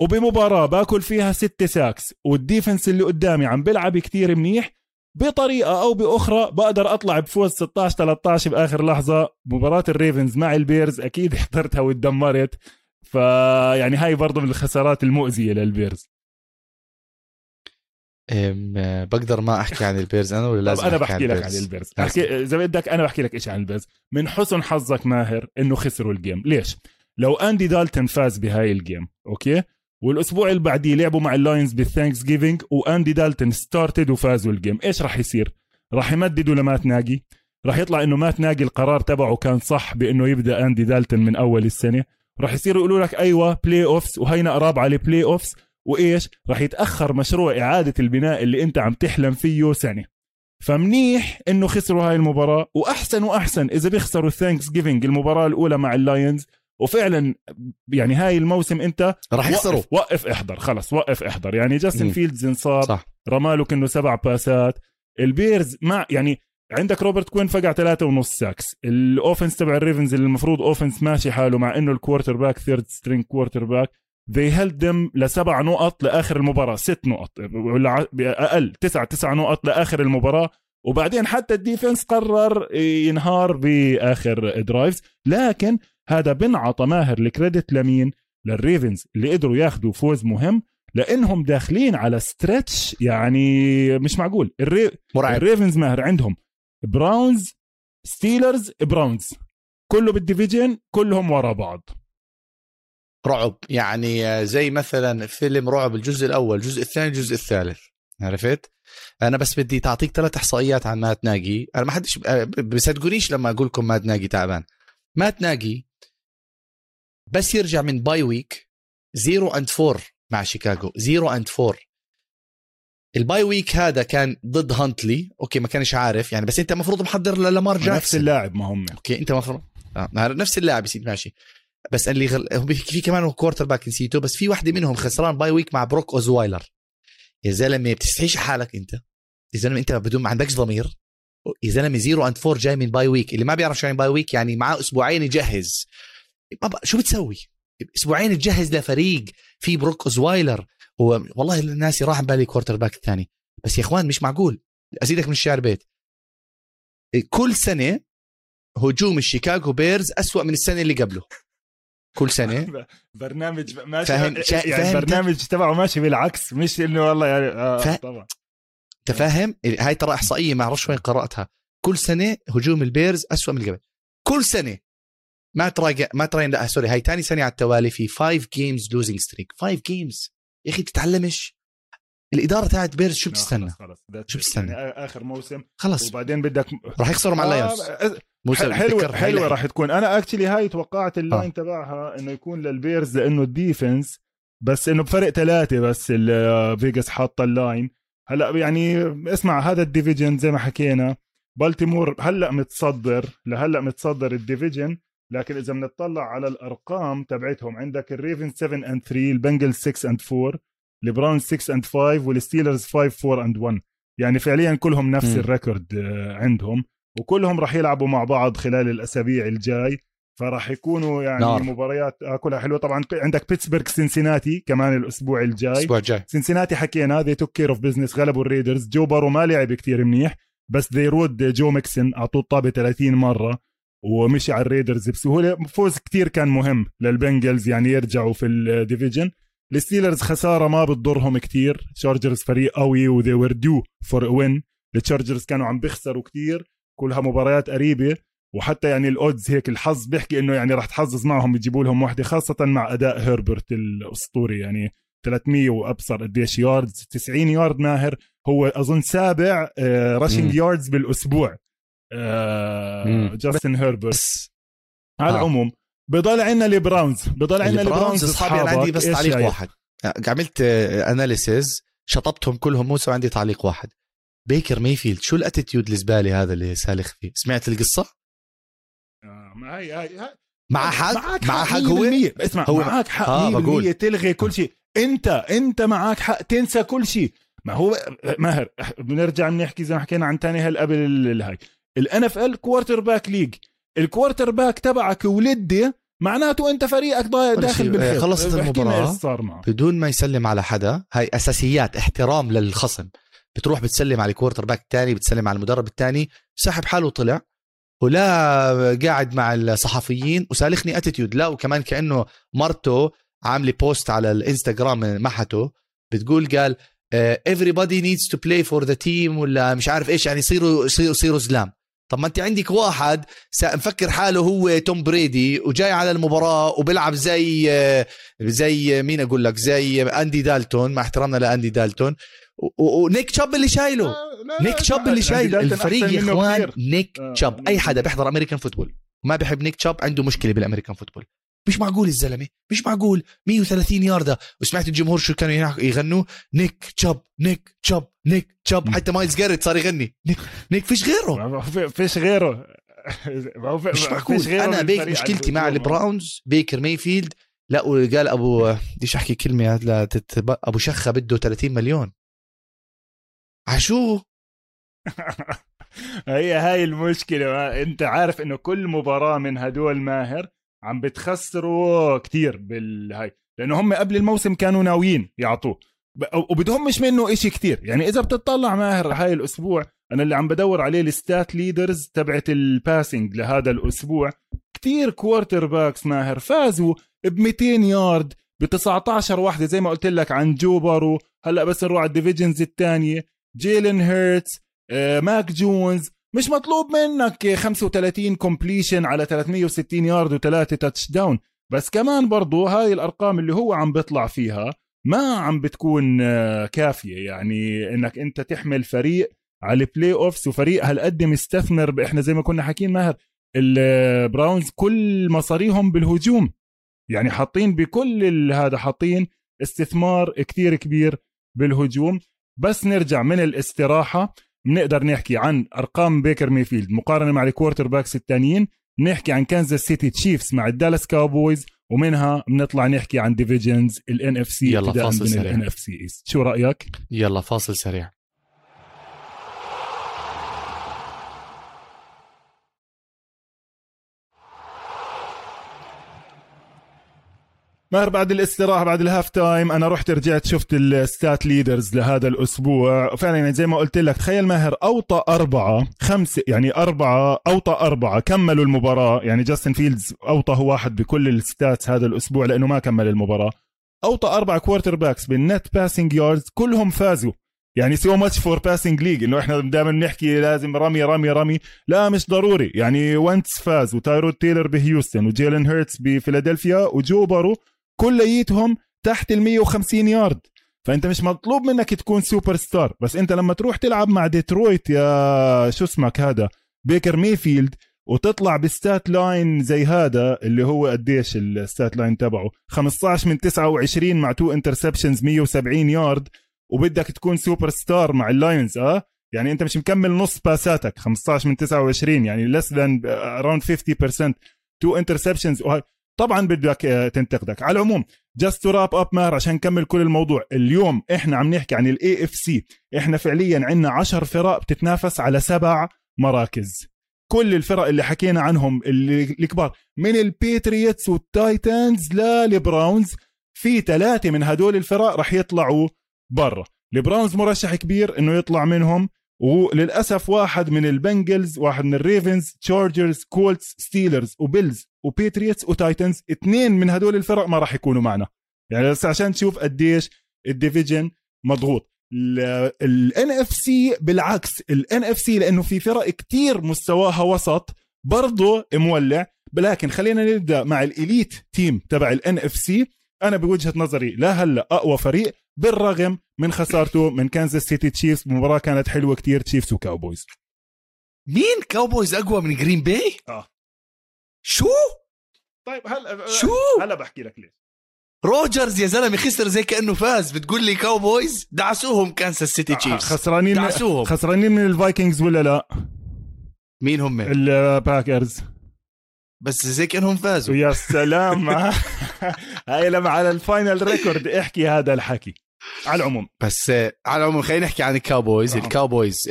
وبمباراة باكل فيها ست sacks وال defense اللي قدامي عم بيلعب كتير منيح بطريقة أو بأخرى بقدر أطلع بفوز 16 13 بآخر لحظة مباراة الريفنز مع البيرز أكيد [laughs] حضرتها واتدمرت فيعني هاي برضه من الخسارات المؤذية للبيرز. بقدر ما أحكي عن البيرز. أنا ولا لازم أنا بحكي لك عن البيرز؟ أحكي. إذا بدك أنا بحكي لك إيش عن البيرز. من حسن حظك ماهر إنه خسروا ال game. ليش؟ لو أندي دالتون فاز بهاي ال game okay؟ والأسبوع اللي بعديه لعبوا مع اللاينز بال Thanksgiving وأندي دالتون started وفازوا ال game. إيش راح يصير؟ راح يمددوا لمات ناجي؟ راح يطلع إنه مات ناجي القرار تبعه كان صح بإنه يبدأ أندي دالتون من أول السنة؟ راح يصيروا يقولوا لك أيوه playoffs وهينا قراب على playoffs وإيش؟ راح يتأخر مشروع إعادة البناء اللي أنت عم تحلم فيه سنة. فمنيح إنه خسروا هاي المباراة وأحسن وأحسن إذا بيخسروا Thanksgiving المباراة الأولى مع اللاينز وفعلا يعني هاي الموسم أنت راح يخسروا. وقف, وقف إحضر خلص وقف إحضر. يعني جاستن. فيلدز انصاب رماله كانه سبع باسات. البيرز مع يعني عندك روبرت كوين فقع ثلاثة ونص sacks ال offense تبع الريفنز اللي المفروض offense ماشي حاله مع إنه ال quarterback third string quarterback they held them لسبع نقط لآخر المباراة ست نقط ولا أقل تسع تسع نقط لآخر المباراة. وبعدين حتى ال defense قرر ينهار بآخر drives لكن هذا بنعطى ماهر ال credit لمين للريفنز اللي قدروا ياخذوا فوز مهم لإنهم داخلين على stretch يعني مش معقول. الري... مرعب. الريفنز ماهر عندهم براونز ستيلرز براونز كله بال division كلهم ورا بعض. رعب. يعني زي مثلا فيلم رعب الجزء الأول الجزء الثاني الجزء الثالث. عرفت؟ أنا بس بدي تعطيك ثلاث إحصائيات عن مات ناجي. أنا ما حدش بصدقونيش لما أقول لكم مات ناجي تعبان. مات ناجي بس يرجع من bye week 0 and 4 مع شيكاغو. 0 and 4 ال bye week هذا كان ضد هانتلي. okay ما كانش عارف. يعني بس أنت المفروض محضر للامار نفس جاكسون. اللاعب ما هم. okay أنت المفروض آه. نفس اللاعب يصير ماشي. بس اللي غل... في- كمان quarterback نسيته بس في واحدة منهم خسران bye week مع بروك أوزوايلر. يا زلمة بتستحيش حالك أنت. يا زلمة أنت بدون ما عندكش ضمير. يا زلمة zero and four جاي من bye week اللي ما بيعرف شو يعني bye week يعني معاه أسبوعين يجهز. ما بق- شو بتسوي؟ أسبوعين تجهز لفريق في بروك أوزوايلر. هو والله الناس راح بالي quarterback الثاني. بس يا إخوان مش معقول. أزيدك من الشعر بيت. كل سنة هجوم الشيكاغو بيرز أسوأ من السنة اللي قبله. كل سنة. [laughs] برنامج ماشي. فاهم- شا- يعني فاهم البرنامج تبعه ماشي بالعكس. مش إنه والله يعني آه فا- طبعا. انت فاهم هاي ترى إحصائية ما أعرفش وين قرأتها. كل سنة هجوم البيرز أسوأ من قبل. كل سنة. ما تراجع ما تراين لا sorry هاي ثاني سنة على التوالي في 5 games losing streak 5 games يا أخي تتعلمش. الإدارة تاعت بيرز شو بتستنى؟ شو. بتستنى؟ يعني آخر موسم. خلص وبعدين بدك راح يخسروا مع اللايونز آه موسى حلوة حلوة راح تكون. أنا actually هاي توقعت ال line آه. تبعها إنه يكون للبيرز لأنه ال defense بس إنه بفرق ثلاثة بس ال- فيجاس حاطة ال line. هلأ يعني اسمع هذا ال division زي ما حكينا بالتيمور هلأ متصدر لهلأ متصدر ال division لكن إذا بنطلع على الأرقام تبعتهم عندك الريفن 7 and 3 البنجلز 6 and 4 البراون 6 and 5 والستيلرز 5 4 and 1 يعني فعليا كلهم نفس. ال record آه، عندهم. وكلهم راح يلعبوا مع بعض خلال الأسابيع الجاي فراح يكونوا يعني نار. مباريات آه، كلها حلوة. طبعا عندك بيتسبرغ سينسيناتي كمان الأسبوع الجاي. الأسبوع الجاي. سينسيناتي حكينا they took care of business غلبوا الريدرز. جو بارو ما لعب كتير منيح بس they rode جو ميكسن أعطوه الطابة 30 مرة ومشي على الريدرز بسهولة. فوز كتير كان مهم للبنجلز يعني يرجعوا في ال division. الستيلرز خسارة ما بتضرهم كتير. تشارجرز فريق قوي و they were due for win التشارجرز كانوا عم بيخسروا كتير. كلها مباريات قريبة وحتى يعني ال odds هيك الحظ بيحكي إنه يعني راح تحظظ معهم يجيبوا لهم واحدة خاصة مع أداء هربرت الأسطوري يعني 300 وأبصر قديش yards 90 يارد ماهر هو أظن سابع. rushing yards بالأسبوع آه. جاستن هربرت بس على آه. العموم بضل عندنا البراونز بضل عندنا البراونز أصحابي أنا عندي بس تعليق؟ واحد عملت analysis شطبتهم كلهم موسى وعندي تعليق واحد بيكر ميفيلد شو ال attitude الزباله هذا اللي سالخ فيه؟ سمعت القصة؟ آه، ما هي هاي هاي- مع حق معك مع حق هو 100%. اسمع هو- معك حق آه، 100% بقول. تلغي كل شيء. أنت أنت معك حق تنسى كل شيء. ما هو ماهر بنرجع بنحكي زي ما حكينا عن تاني هل قبل ال- الهاي ال NFL quarterback league ال quarterback تبعك ولدي معناته أنت فريقك داخل شيء. بالخير. خلصت صار معه بدون ما يسلم على حدا هاي أساسيات احترام للخصم. بتروح بتسلم على ال quarterback الثاني بتسلم على المدرب الثاني سحب حاله وطلع. ولا قاعد مع الصحفيين وسالخني attitude لا وكمان كأنه مرته عاملة post على الإنستغرام محته. بتقول قال آه، everybody needs to play for the team ولا مش عارف إيش يعني يصيروا يصيروا يصيروا زلام. طب ما أنت عندك واحد مفكر حاله هو توم بريدي وجاي على المباراة وبيلعب زي آه، زي مين أقول لك زي أندي دالتون مع احترامنا لأندي دالتون. ونيك تشاب اللي شايله. لا، لا، نيك تشاب اللي عندي شايل دالتون الفريق يا إخوان. نيك آه، تشاب. أي حدا بيحضر American football ما بيحب نيك تشاب عنده مشكلة بال American football مش معقول الزلمة. مش معقول. 130 ياردة. وسمعت الجمهور شو كانوا يغنوا؟ نيك تشاب نيك تشاب نيك تشاب. حتى مايلز جاريت صار يغني. نيك نيك فيش غيره. فيش غيره. مش معقول. أنا بيك مشكلتي مع البراونز بيكر مايفيلد. لا وقال أبو بديش أحكي كلمة. أبو شخة بده 30 مليون. عشو؟ [laughs] هي هاي المشكلة. انت عارف انه كل مباراة من هدول ماهر عم بتخسروا كتير بالهاي لأنه هم قبل الموسم كانوا ناويين يعطوه. وبدهم مش منه إشي كتير. يعني إذا بتطلع ماهر هاي الأسبوع أنا اللي عم بدور عليه ال stats leaders تبعت ال passing لهذا الأسبوع كتير quarterbacks ماهر فازوا ب 200 يارد ب 19 واحدة. زي ما قلت لك عن جو بارو هلأ بس نروح على ال divisions الثانية جيلن هيرتس آه، ماك جونز مش مطلوب منك 35 completion على 360 يارد وثلاثه touchdown بس كمان برضو هاي الأرقام اللي هو عم بيطلع فيها ما عم بتكون آه، كافية. يعني إنك أنت تحمل فريق على ال playoffs وفريق هالقد مستثمر إحنا زي ما كنا حاكيين ماهر البراونز كل مصاريهم بالهجوم. يعني حاطين بكل هذا حاطين استثمار كتير كبير بالهجوم. بس نرجع من الاستراحة بنقدر نحكي عن أرقام Baker Mayfield مقارنة مع ال quarterbacks الثانيين نحكي عن Kansas City Chiefs مع ال Dallas Cowboys ومنها بنطلع نحكي عن divisions ال NFC يلا فاصل سريع. ال NFC شو رأيك؟ يلا فاصل سريع. ماهر بعد الاستراحة بعد ال halftime أنا رحت رجعت شفت ال stat leaders لهذا الأسبوع. فعلا يعني زي ما قلت لك تخيل ماهر أوطى أربعة خمسة يعني أربعة أوطى أربعة كملوا المباراة. يعني Justin Fields أوطى هو واحد بكل ال stats هذا الأسبوع لأنه ما كمل المباراة. أوطى أربع quarterbacks بال net passing yards كلهم فازوا. يعني so much for passing league إنه إحنا دائما بنحكي لازم رمي رمي رمي. لا مش ضروري. يعني Wentz فاز و Tyrod Taylor بهيوستن و Jalen Hurts بفيلادلفيا و Joe Burrow كليتهم تحت ال 150 يارد. فأنت مش مطلوب منك تكون سوبر ستار بس أنت لما تروح تلعب مع ديترويت يا شو اسمك هذا؟ Baker Mayfield وتطلع ب stat line زي هذا اللي هو قديش ال stat line تبعه؟ 15 من 29 مع two interceptions 170 يارد. وبدك تكون سوبر ستار مع ال Lions آه؟ يعني أنت مش مكمل نص باساتك 15 من 29 يعني less than around 50% two interceptions طبعا بدك آه، تنتقدك. على العموم just to wrap up ماهر عشان نكمل كل الموضوع اليوم إحنا عم نحكي عن ال AFC إحنا فعليا عندنا عشر فرق بتتنافس على سبع مراكز. كل الفرق اللي حكينا عنهم اللي الكبار من ال Patriots وال Titans لل Browns في ثلاثة من هدول الفرق رح يطلعوا برا. ال Browns مرشح كبير إنه يطلع منهم وللأسف واحد من ال Bengals واحد من الريفنز تشارجرز كولتس ستيلرز وبيلز وبيتريتس وتايتنز اثنين من هدول الفرق ما راح يكونوا معنا. يعني بس عشان تشوف قديش ال division مضغوط. ال NFC بالعكس ال NFC لأنه في فرق كتير مستواها وسط برضه مولع. لكن خلينا نبدأ مع ال elite team تبع ال NFC أنا بوجهة نظري لا هلأ أقوى فريق بالرغم من خسارته من Kansas City Chiefs مباراة كانت حلوة كتير Chiefs و Cowboys مين Cowboys أقوى من Green Bay آه. شو؟ طيب هلا شو؟ هلا بحكي لك ليش. Rodgers يا زلمة خسر زي كأنه فاز. بتقول لي Cowboys دعسوهم Kansas City Chiefs خسرانين دعسوهم. خسرانين من ال Vikings ولا لا؟ مين هم؟ ال Packers. بس زي كأنهم فازوا. يا سلام. [laughs] هاي لما على ال final record احكي هذا الحكي. على العموم. بس على العموم خلينا نحكي عن ال Cowboys نعم. ال Cowboys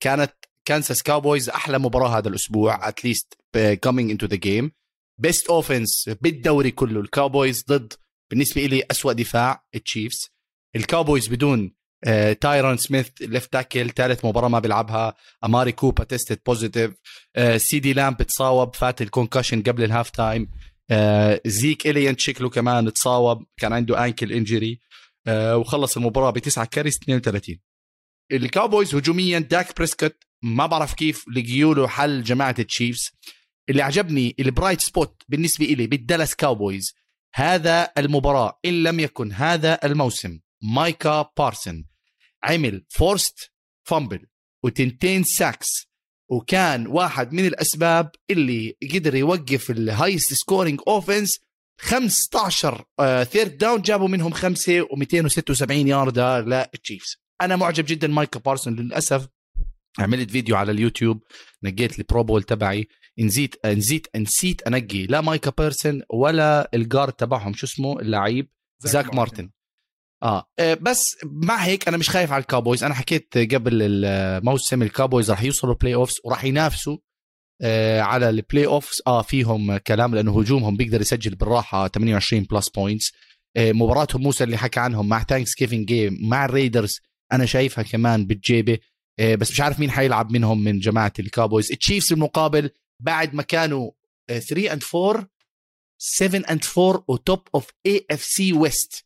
كانت Kansas Cowboys أحلى مباراة هذا الأسبوع at least coming into the game best offense بالدوري كله ال Cowboys ضد بالنسبة لي أسوأ دفاع ال Chiefs ال Cowboys بدون Tyron Smith left tackle ثالث مباراة ما بيلعبها. Amari Cooper tested positive CeeDee Lamb تصاوب فات ال concussion قبل ال halftime. Zeke Elliott شكله كمان تصاوب كان عنده ankle injury وخلص المباراة بتسعة carries 32 ال Cowboys هجوميا Dak Prescott ما بعرف كيف لقيوا له حل جماعة ال Chiefs. اللي عجبني ال bright spot بالنسبة لي بال Dallas Cowboys هذا المباراة إن لم يكن هذا الموسم. Micah Parsons عمل forced fumble وتنتين sacks وكان واحد من الأسباب اللي قدر يوقف ال highest scoring offense 15 third down جابوا منهم خمسة و276 ياردة لل Chiefs. أنا معجب جدا Micah Parsons للأسف عملت فيديو على اليوتيوب نقيت ال Pro Bowl تبعي. نسيت نسيت نسيت أنقي لا Micah Parsons ولا ال guard تبعهم شو اسمه؟ اللعيب Zack Martin. آه. آه بس مع هيك أنا مش خايف على ال Cowboys أنا حكيت قبل الموسم ال Cowboys راح يوصلوا playoffs وراح ينافسوا آه على ال playoffs آه فيهم كلام لأنه هجومهم بيقدر يسجل بالراحة 28 plus points آه مباراتهم موسى اللي حكى عنهم مع Thanksgiving game مع ال Raiders أنا شايفها كمان بالجيبة. آه بس مش عارف مين حيلعب منهم من جماعة ال Cowboys ال Chiefs المقابل بعد ما كانوا 3 and 4 7 and 4 و top of AFC West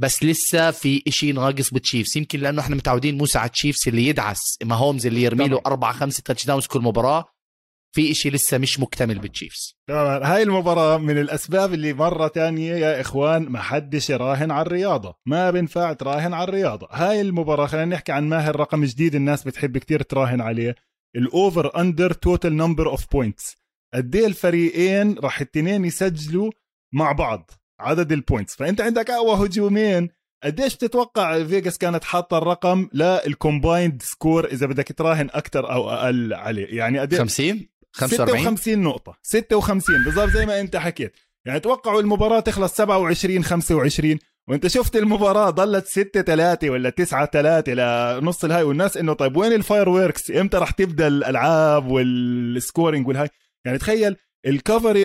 بس لسه في إشي ناقص بال Chiefs. يمكن لأنه إحنا متعودين موسى على ال Chiefs اللي يدعس Mahomes اللي يرمي له أربع خمسة touchdowns كل مباراة. في إشي لسه مش مكتمل بال Chiefs تمام. هاي المباراة من الأسباب اللي مرة تانية يا إخوان ما حدش يراهن على الرياضة. ما بينفع تراهن على الرياضة. هاي المباراة خلينا نحكي عن ماهر رقم جديد الناس بتحب كتير تراهن عليه. ال over under total number of points قد إيه الفريقين راح التنين يسجلوا مع بعض؟ عدد ال points فأنت عندك أقوى هجومين قديش بتتوقع فيجاس كانت حاطة الرقم لل combined score إذا بدك تراهن أكثر أو أقل عليه؟ يعني قد 50 45 56 نقطة. 56 بالضبط زي ما انت حكيت. يعني توقعوا المباراة تخلص 27 25 وانت شفت المباراة ضلت 6 3 ولا 9 3 لنص الهاي والناس إنه طيب وين ال fireworks إمتى راح تبدأ الألعاب وال scoring والهاي؟ يعني تخيل ال cover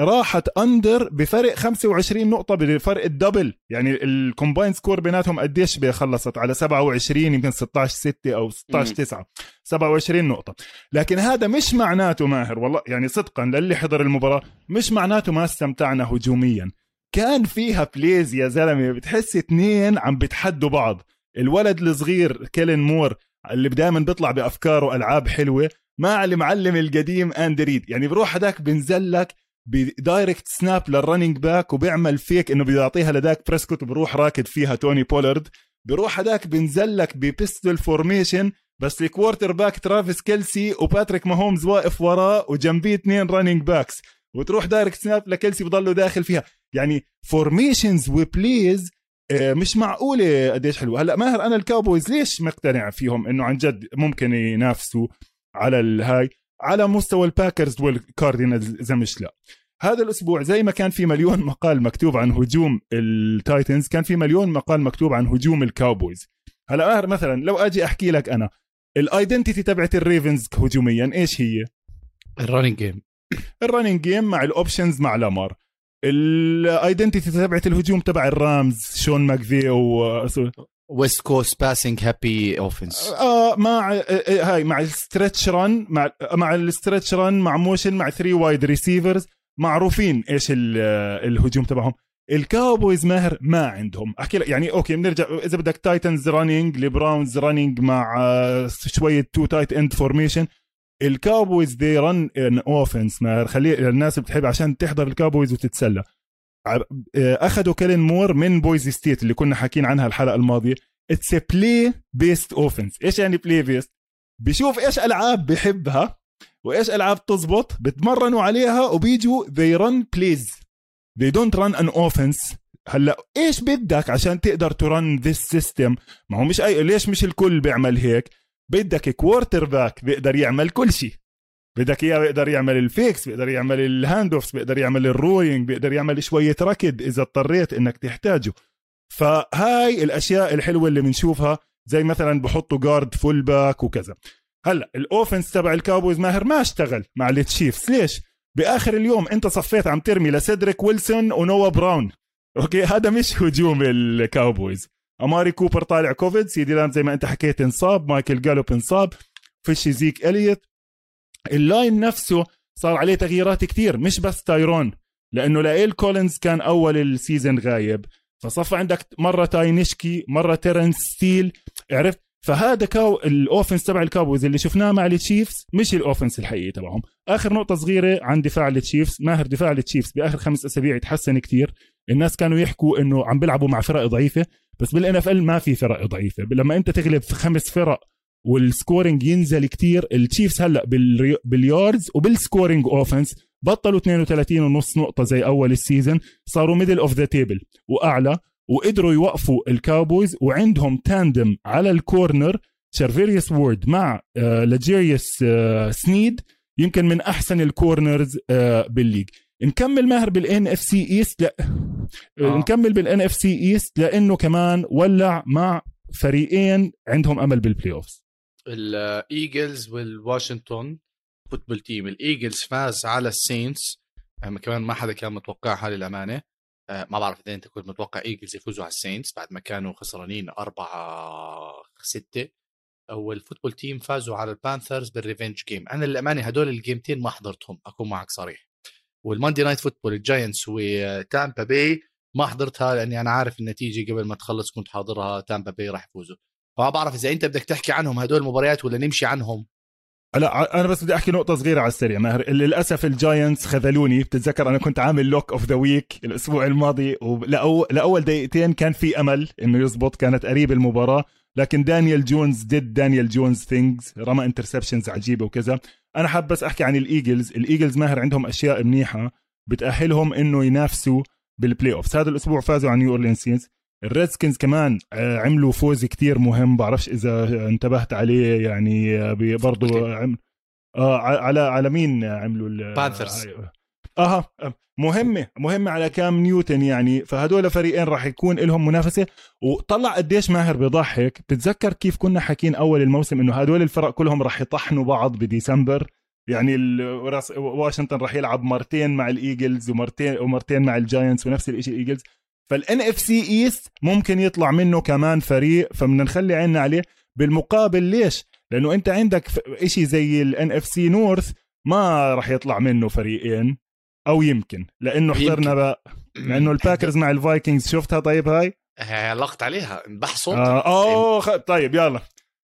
راحت under بفرق 25 نقطة بفرق ال double يعني ال combined score بيناتهم قديش خلصت على 27 يمكن 16 6 أو 16 9 27 نقطة. لكن هذا مش معناته ماهر والله يعني صدقا للي حضر المباراة مش معناته ما استمتعنا هجوميا. كان فيها plays يا زلمة بتحس اثنين عم بتحدوا بعض. الولد الصغير كيلين مور اللي دائما بيطلع بأفكاره ألعاب حلوة مع المعلم القديم اندي ريد يعني بروح هداك بنزل لك ب direct snap لل running back وبيعمل فيك إنه بيعطيها لداك بريسكوت وبروح راكض فيها توني بولارد بروح هداك بنزل لك ب pistol formation بس ال quarterback ترافيس كيلسي وباتريك ماهومز واقف وراه وجنبيه اثنين running backs وتروح direct snap لكيلسي بضله داخل فيها. يعني formations و plays مش معقولة قديش حلوة. هلأ ماهر أنا الكاوبويز ليش مقتنع فيهم إنه عن جد ممكن ينافسوا على الهاي على مستوى الباكرز والكاردينالز إذا مش لا؟ هذا الأسبوع زي ما كان في مليون مقال مكتوب عن هجوم التايتنز كان في مليون مقال مكتوب عن هجوم الكاوبويز. هلأ ماهر مثلا لو أجي أحكي لك أنا ال identity تبعت الريفنز هجوميا إيش هي؟ ال running game ال running game مع ال options مع لامار. ال identity تبعت الهجوم تبع الرامز شون ماكفي و west coast passing heavy offense آه مع آه، آه، هاي مع ال stretch run مع مع ال stretch run مع motion مع three wide receivers معروفين إيش آه، الهجوم تبعهم. الكاوبويز ماهر ما عندهم. أحكي لك يعني okay بنرجع إذا بدك تايتنز running البراونز running مع شوية two tight end formation الكاوبويز they run an offense ماهر خلي الناس بتحب عشان تحضر الكاوبويز وتتسلى. أخذوا كيلين مور من بويزي ستيت اللي كنا حاكين عنها الحلقة الماضية. it's play based offense إيش يعني play based بشوف إيش ألعاب بحبها وإيش ألعاب تزبط بتمرنوا عليها وبيجوا they run plays. They don't run an offense. هلأ إيش بدك عشان تقدر ت run this system ما هو مش اي ليش مش الكل بيعمل هيك؟ بدك quarterback بيقدر يعمل كل شيء بدك إياه بيقدر يعمل ال fakes بيقدر يعمل ال hand offs بيقدر يعمل ال throwing بيقدر يعمل شوية ركض إذا اضطريت إنك تحتاجه. فهاي الأشياء الحلوة اللي بنشوفها زي مثلا بحطوا guard fullback وكذا. هلأ ال offense تبع الكاوبويز ماهر ما اشتغل مع التشيفز ليش؟ بآخر اليوم أنت صفيت عم ترمي لسيدريك ويلسون ونوا براون. okay؟ هذا مش هجوم الكاوبويز أماري كوبر طالع كوفيد سيدي لامب زي ما أنت حكيت انصاب مايكل جالوب انصاب فيش زيك اليوت ال line نفسه صار عليه تغييرات كثير مش بس تايرون لأنه لايل كولينز كان أول ال season غايب. فصفى عندك مرة تاي نسيكي مرة تيرنس ستيل عرفت؟ فهذا كاو ال offense تبع الكاوبويز اللي شفناه مع التشيفز مش ال offense الحقيقي تبعهم. آخر نقطة صغيرة عن دفاع التشيفز ماهر دفاع التشيفز بآخر خمس أسابيع تحسن كثير الناس كانوا يحكوا إنه عم بيلعبوا مع فرق ضعيفة. بس بال NFL ما في فرق ضعيفة. لما أنت تغلب خمس فرق وال scoring ينزل كتير التشيفز هلأ بال yards وبال scoring offense بطلوا 32 ونص نقطة زي أول ال season صاروا middle of the table وأعلى وقدروا يوقفوا الكاوبويز وعندهم tandem على ال corner شارفيريوس وارد مع آه لجيريوس آه سنيد يمكن من أحسن ال corners آه بال league. نكمل ماهر بال NFC East لا. آه. نكمل بال NFC East لأنه كمان ولع مع فريقين عندهم أمل بال playoffs الايجلز والواشنطن فوتبول تيم الايجلز فاز على السينتس كمان ما حدا كان متوقعها للأمانة. آه، ما بعرف إذا أنت كنت متوقع ايجلز يفوزوا على السينتس بعد ما كانوا خسرانين أربعة ستة. والفوتبول تيم فازوا على البانثرز بال revenge game أنا للأمانة هدول ال game تين ما حضرتهم. أكون معك صريح. وال Monday Night Football الجاينتس وتامبا باي ما حضرتها لأني أنا عارف النتيجة قبل ما تخلص كنت حاضرها تامبا باي راح يفوزوا. فما بعرف إذا أنت بدك تحكي عنهم هدول المباريات ولا نمشي عنهم. لا أنا بس بدي أحكي نقطة صغيرة على السريع. ماهر للأسف الجاينتس خذلوني. بتتذكر أنا كنت عامل lock of the week الأسبوع الماضي ولأول لأول دقيقتين كان في أمل إنه يزبط كانت قريب المباراة. لكن دانيال جونز did دانيال جونز things رمى interceptions عجيبة وكذا. أنا حاب بس أحكي عن الإيجلز. الإيجلز ماهر عندهم أشياء منيحة بتأهلهم إنه ينافسوا بال playoffs هذا الأسبوع فازوا على نيو اورلينز الريدسكنز كمان آه، عملوا فوز كتير مهم. بعرفش إذا انتبهت عليه يعني آه، برضه عم... آه على على مين عملوا البانثرز أها مهمة مهمة على كام نيوتن يعني فهدول فريقين راح يكون لهم منافسة. وطلع قديش ماهر بضحك بتتذكر كيف كنا حاكين أول الموسم إنه هدول الفرق كلهم راح يطحنوا بعض بديسمبر؟ يعني واشنطن راح يلعب مرتين مع الإيجلز ومرتين ومرتين مع الجاينتس ونفس الشيء الإيجلز. فال NFC East ممكن يطلع منه كمان فريق فبدنا نخلي عيننا عليه. بالمقابل ليش؟ لأنه أنت عندك شيء زي ال NFC North ما راح يطلع منه فريقين. أو يمكن لأنه حضرنا بقى لأنه الباكرز مع الفايكنجز شفتها طيب هاي؟ علقت عليها انبح صوتي. آه اوه طيب يلا.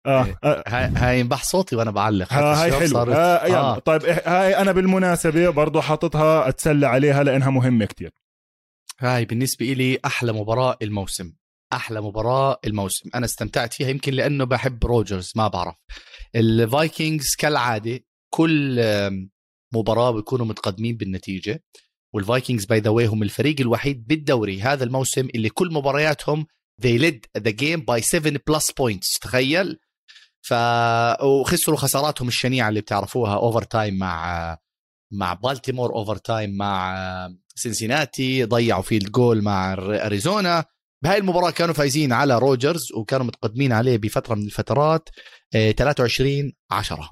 آه, إيه، آه. هاي انبح صوتي وأنا بعلق. هاي حلو آه يلا. آه. طيب إيه، هاي أنا بالمناسبة برضه حاططها أتسلى عليها لأنها مهمة كتير. هاي بالنسبة لي أحلى مباراة الموسم. أحلى مباراة الموسم. أنا استمتعت فيها يمكن لأنه بحب روجرز ما بعرف. الفايكنجز كالعادة كل مباراة بيكونوا متقدمين بالنتيجة. والفايكنجز by the way هم الفريق الوحيد بالدوري هذا الموسم اللي كل مبارياتهم they led the game by 7 plus points تخيل؟ ف وخسروا خساراتهم الشنيعة اللي بتعرفوها overtime مع مع بالتيمور overtime مع سنسيناتي ضيعوا field goal مع اريزونا بهاي المباراة كانوا فايزين على روجرز وكانوا متقدمين عليه بفترة من الفترات 23 آه، 10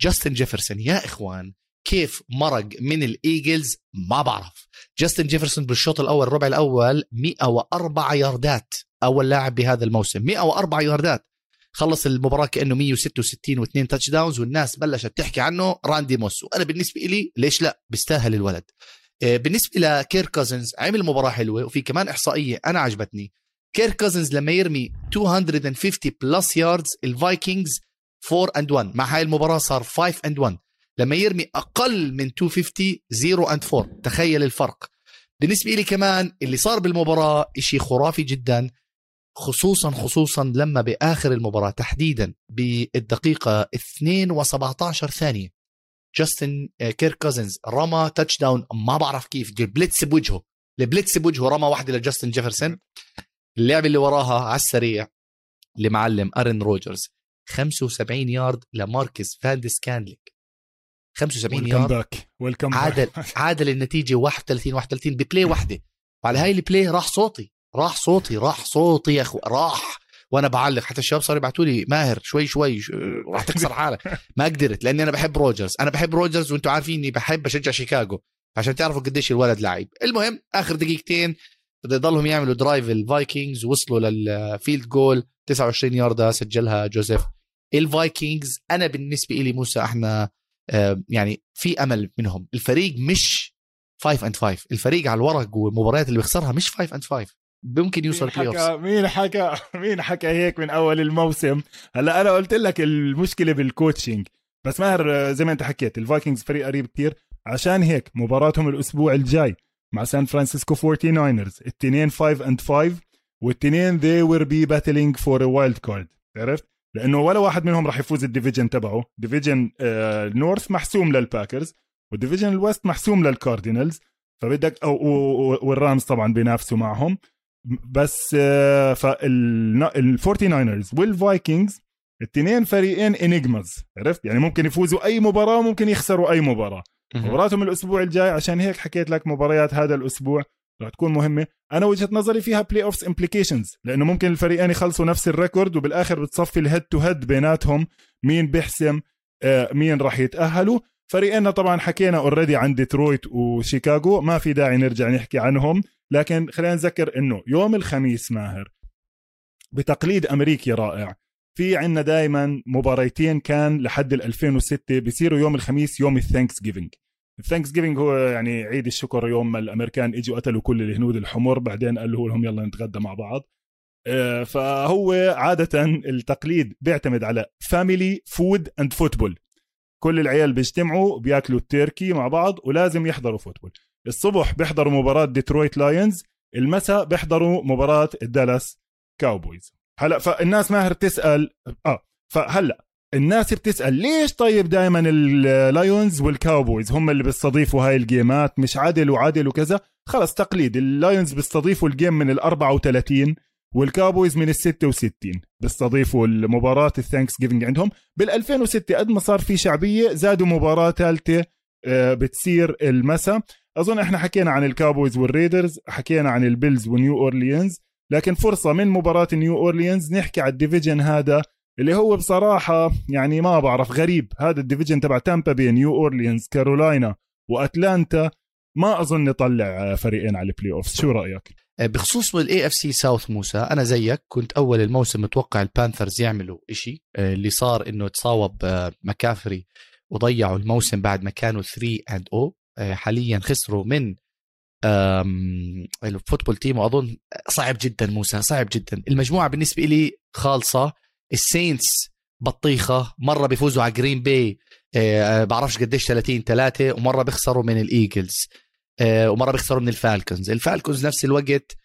جاستن جيفرسون يا إخوان كيف مرق من الإيجلز؟ ما بعرف. جاستن جيفرسون بالشوط الأول الربع الأول 104 ياردات. أول لاعب بهذا الموسم 104 ياردات. خلص المباراة كأنه 166 واثنين touchdowns والناس بلشت تحكي عنه. راندي موس وأنا بالنسبة لي ليش لا؟ بيستاهل الولد. آه، بالنسبة لكيرك كوزنز عمل مباراة حلوة وفي كمان إحصائية أنا عجبتني. كيرك كوزنز لما يرمي 250 plus yards الفايكنجز 4 and 1 مع هاي المباراة صار 5 and 1 لما يرمي أقل من 250 0 and 4 تخيل الفرق. بالنسبة لي كمان اللي صار بالمباراة شيء خرافي جدا خصوصا خصوصا لما بآخر المباراة تحديدا بالدقيقة 2 و17 ثانية. جاستن آه، كيرك كوزنز رمى touchdown ما بعرف كيف ال blitz بوجهه. ال blitz بوجهه رمى واحدة لجاستن جيفرسون. اللعبه اللي وراها على السريع لمعلم ارن روجرز. 75 يارد لماركيز فالديس سكانتلينج 75 يارد. back welcome عادل [laughs] عادل النتيجة 31 31 ب play واحدة. وعلى هاي ال play راح صوتي راح صوتي راح صوتي يا أخو راح. وأنا بعلق. حتى الشباب صاروا يبعثوا لي ماهر شوي شوي راح تكسر [laughs] حالك. ما قدرت لأني أنا بحب روجرز. أنا بحب روجرز وأنتم عارفين إني بحب أشجع شيكاغو. عشان تعرفوا قديش الولد لعيب. المهم آخر دقيقتين بده يضلهم يعملوا drive الفايكنجز وصلوا لل field goal 29 ياردة سجلها جوزيف. الفايكنجز أنا بالنسبة لي موسى إحنا يعني في أمل منهم. الفريق مش 5 and 5 الفريق على الورق والمباريات اللي بيخسرها مش 5 and 5 ممكن يوصل مين حكى مين حكى مين حكى هيك من أول الموسم؟ هلا أنا قلت لك المشكلة بال coaching بس ماهر زي ما أنت حكيت الفايكنجز فريق قريب كتير. عشان هيك مباراتهم الأسبوع الجاي مع سان فرانسيسكو 49 ers التنين 5 and 5 والتنين they will be battling for a wild card. عرفت؟ لأنه ولا واحد منهم راح يفوز ال division تبعه. division north محسوم للباكرز وال division ال west محسوم للكاردينالز فبدك أو والرامز طبعا بينافسوا معهم. بس فالفورتي ناينرز والفايكنجز الاثنين فريقين enigmas عرفت؟ يعني ممكن يفوزوا أي مباراة وممكن يخسروا أي مباراة. مباراتهم الأسبوع الجاي عشان هيك حكيت لك مباريات هذا الأسبوع. رح تكون مهمة. أنا وجهة نظري فيها playoffs implications لأنه ممكن الفريقين يخلصوا نفس ال record وبالآخر بتصفي ال head to head بيناتهم مين بيحسم آه، مين راح يتأهلوا. فريقنا طبعا حكينا already عن ديترويت وشيكاغو ما في داعي نرجع نحكي عنهم. لكن خلينا نذكر إنه يوم الخميس ماهر بتقليد أمريكي رائع في عندنا دائما مباريتين كان لحد ال 2006 بيصيروا يوم الخميس يوم ال Thanksgiving ال Thanksgiving هو يعني عيد الشكر يوم ما الأمريكان إجوا قتلوا كل الهنود الحمر بعدين قالوا لهم يلا نتغدى مع بعض. آه، فهو عادة التقليد بيعتمد على family food and football كل العيال بيجتمعوا بياكلوا التركي مع بعض ولازم يحضروا football الصبح بيحضروا مباراة ديترويت لاينز المساء بيحضروا مباراة الدالاس كاوبويز هلا فالناس ماهر تسأل آه فهلا الناس بتسأل ليش طيب دائما اللايونز والكاوبويز هم اللي بيستضيفوا هاي الجيمات؟ مش عدل وعدل وكذا. خلص تقليد اللايونز بيستضيفوا ال game من ال 34 والكاوبويز من ال 66 بيستضيفوا المباراة ال Thanksgiving عندهم. بال 2006 قد ما صار في شعبية زادوا مباراة ثالثة آه، بتصير المساء. أظن إحنا حكينا عن الكاوبويز والريدرز حكينا عن البيلز ونيو أورليانز لكن فرصة من مباراة نيو أورليانز نحكي على ال division هذا اللي هو بصراحة يعني ما بعرف غريب. هذا ال division تبع تامبا بي نيو اورليانز كارولاينا وأتلانتا. ما أظن يطلع فريقين على ال playoff شو رأيك؟ آه، بخصوص ال AFC South موسى أنا زيك. كنت أول الموسم متوقع البانثرز يعملوا إشي آه، اللي صار إنه تصاوب آه، مكافري وضيعوا الموسم بعد ما كانوا 3 and O حاليا خسروا من ال Football Team وأظن صعب جدا موسى صعب جدا. المجموعة بالنسبة لي خالصة. السينتس بطيخة مرة بيفوزوا على جرين باي بعرفش قديش 30 3 ومرة بيخسروا من الإيجلز آه، ومرة بيخسروا من الفالكونز. الفالكونز نفس الوقت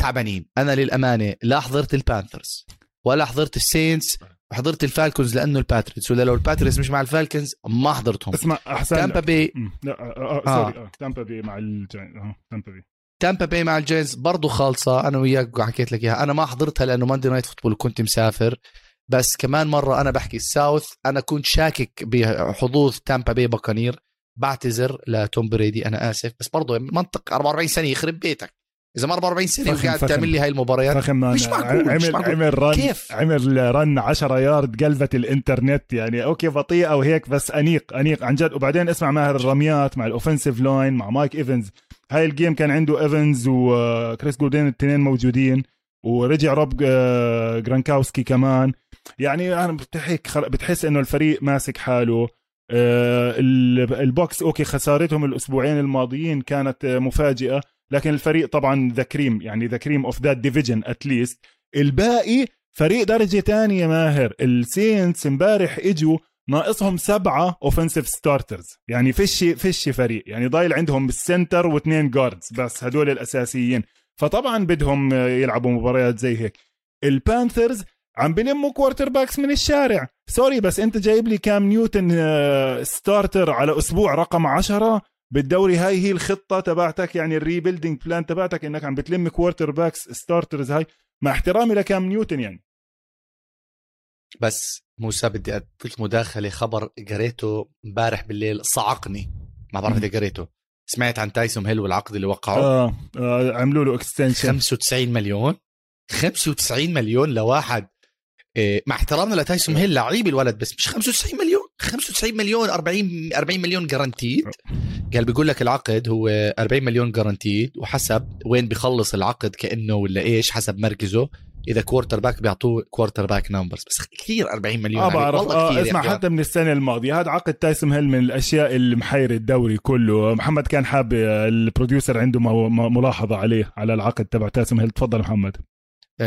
تعبانين. أنا للأمانة لا حضرت البانثرز ولا حضرت السينتس وحضرت الفالكونز لأنه الباتريتس. ولا لو الباتريتس مش مع الفالكونز ما حضرتهم. اسمع أحسن تامبا بي لا آه, آه, sorry آه. تامبا بي مع الجاينز آه. تامبا بي. تامبا بي مع الجاينز برضه خالصة. أنا وياك حكيت لك إياها. أنا ما حضرتها لأنه Monday Night Football كنت مسافر. بس كمان مرة أنا بحكي ال South أنا كنت شاكك بحظوظ تامبا بي بكانير بعتذر لتوم بريدي أنا آسف. بس برضه منطق 44 سنه يخرب بيتك. إذا ما 44 سنة وقاعد تعمل لي هاي المباريات مش معقول عمل مش معقول. عمل run كيف؟ عمل run 10 يارد قلبت الإنترنت يعني أوكي بطيئة وهيك بس أنيق أنيق عن جد. وبعدين اسمع ماهر الرميات مع ال offensive line مع مايك إيفنز. هاي ال game كان عنده إيفنز وكريس جودوين الاثنين موجودين ورجع روب آه، جرونكاوسكي كمان. يعني أنا بتحس إنه الفريق ماسك حاله. آه، البوكس okay خسارتهم الأسبوعين الماضيين كانت مفاجئة لكن الفريق طبعا the cream يعني the cream of that division at least الباقي فريق درجة ثانية ماهر. السينتس امبارح إجوا ناقصهم سبعة offensive starters يعني فيش فيش فريق. يعني ضايل عندهم ال center واثنين guards بس هدول الأساسيين. فطبعا بدهم يلعبوا مباريات زي هيك. البانثرز عم بلموا quarterbacks من الشارع. sorry بس أنت جايب لي كام نيوتن starter على أسبوع رقم عشرة؟ بالدوري هاي هي الخطة تبعتك يعني ال rebuilding plan تبعتك إنك عم بتلم quarterbacks starters هاي. مع احترامي لكام نيوتن يعني. بس موسى بدي أعطيك مداخلة خبر قريته امبارح بالليل صعقني. ما بعرف إذا قريته سمعت عن تايسوم هيل والعقد اللي وقعه آه, آه عملوا له extension 95 مليون؟ 95 مليون لواحد إيه، مع احترامنا لتايسوم هيل لعيب الولد بس مش 95 مليون. 95 مليون 40 40 مليون guaranteed قال بيقول لك العقد هو 40 مليون guaranteed وحسب وين بيخلص العقد كأنه ولا إيش حسب مركزه. إذا quarterback بيعطوه quarterback numbers بس كثير 40 مليون آه بعرف. والله كثير آه اسمع حتى من السنة الماضية. هذا عقد تايسوم هيل من الأشياء اللي محير الدوري كله. محمد كان حاب ال producer عنده ملاحظة عليه على العقد تبع تايسوم هيل تفضل محمد.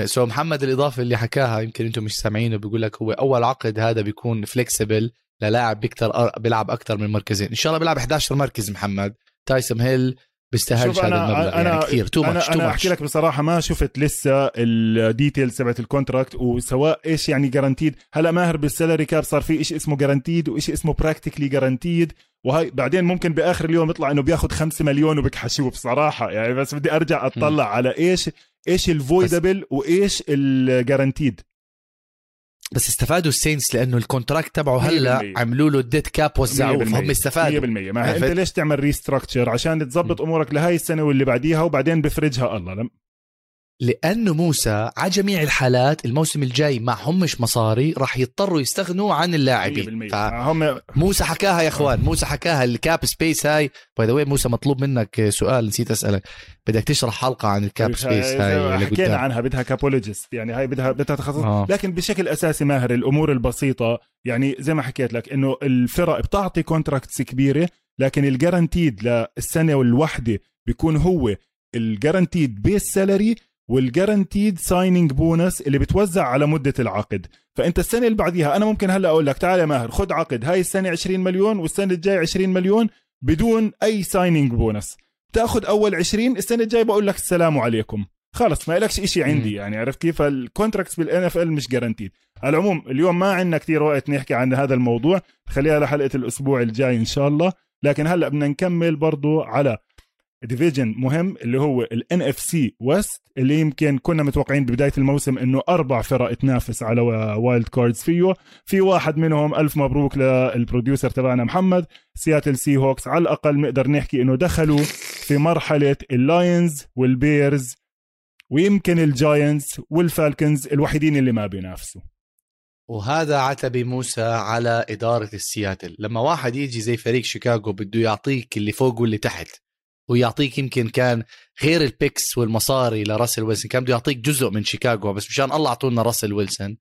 so آه، محمد الاضافه اللي حكاها يمكن أنتم مش سامعينه بيقول لك هو أول عقد هذا بيكون flexible للاعب بيكتر بيلعب أكثر من مركزين. إن شاء الله بيلعب 11 مركز محمد. تايسوم هيل بيستاهلش هذا المبلغ. أنا يعني كثير too much أنا أحكي لك بصراحة ما شفت لسه ال details تبعت ال contract وسواء إيش يعني guaranteed هلا ماهر بال salary cap صار في شيء اسمه guaranteed وشيء اسمه practically guaranteed وهي بعدين ممكن بآخر اليوم يطلع إنه بياخذ 5 مليون وبكحشوه بصراحة يعني بس بدي أرجع أطلع م. على إيش إيش ال voidable وإيش ال guaranteed بس استفادوا السينتس لأنه ال contract تبعه هلا عملوا له ال dead cap وزعوه فهم استفادوا. 100% ما أنت ليش تعمل restructure عشان تظبط أمورك لهي السنة واللي بعديها وبعدين بفرجها. الله لأنه موسى على جميع الحالات الموسم الجاي معهمش مصاري راح يضطروا يستغنوا عن اللاعبين. فهم موسى حكاها يا إخوان موسى حكاها ال cap space هاي. by the موسى مطلوب منك سؤال نسيت أسألك. بدك تشرح حلقة عن ال cap space هاي حكينا عنها بدها capologist يعني هاي بدها بدها تخصص. آه. لكن بشكل أساسي ماهر الأمور البسيطة يعني زي ما حكيت لك إنه الفرق بتعطي contracts كبيرة لكن ال guaranteed للسنة الوحده بيكون هو ال guaranteed base salary وال guaranteed signing bonus اللي بتوزع على مدة العقد. فأنت السنة اللي بعديها أنا ممكن هلأ أقول لك تعال يا ماهر خد عقد. هاي السنة 20 مليون والسنة الجاي 20 مليون بدون أي signing bonus تاخذ أول 20 السنة الجاي بقول لك السلام عليكم. خلص ما لكش شيء عندي يعني عرفت كيف؟ ال contracts بال NFL مش guaranteed على العموم اليوم ما عندنا كثير وقت نحكي عن هذا الموضوع خليها لحلقة الأسبوع الجاي إن شاء الله. لكن هلأ بدنا نكمل برضو على division مهم اللي هو ال NFC West اللي يمكن كنا متوقعين ببداية الموسم إنه أربع فرق تنافس على wild cards فيه. في واحد منهم ألف مبروك لل producer تبعنا محمد سياتل سيهوكس على الأقل نقدر نحكي إنه دخلوا في مرحلة اللايونز والبيرز ويمكن الجاينتس والفالكنز الوحيدين اللي ما بينافسوا. وهذا عتبي موسى على إدارة السياتل. لما واحد يجي زي فريق شيكاغو بده يعطيك اللي فوق واللي تحت. ويعطيك يمكن كان غير ال picks والمصاري لراسل ويلسون كان بده يعطيك جزء من شيكاغو بس مشان الله أعطونا راسل ويلسون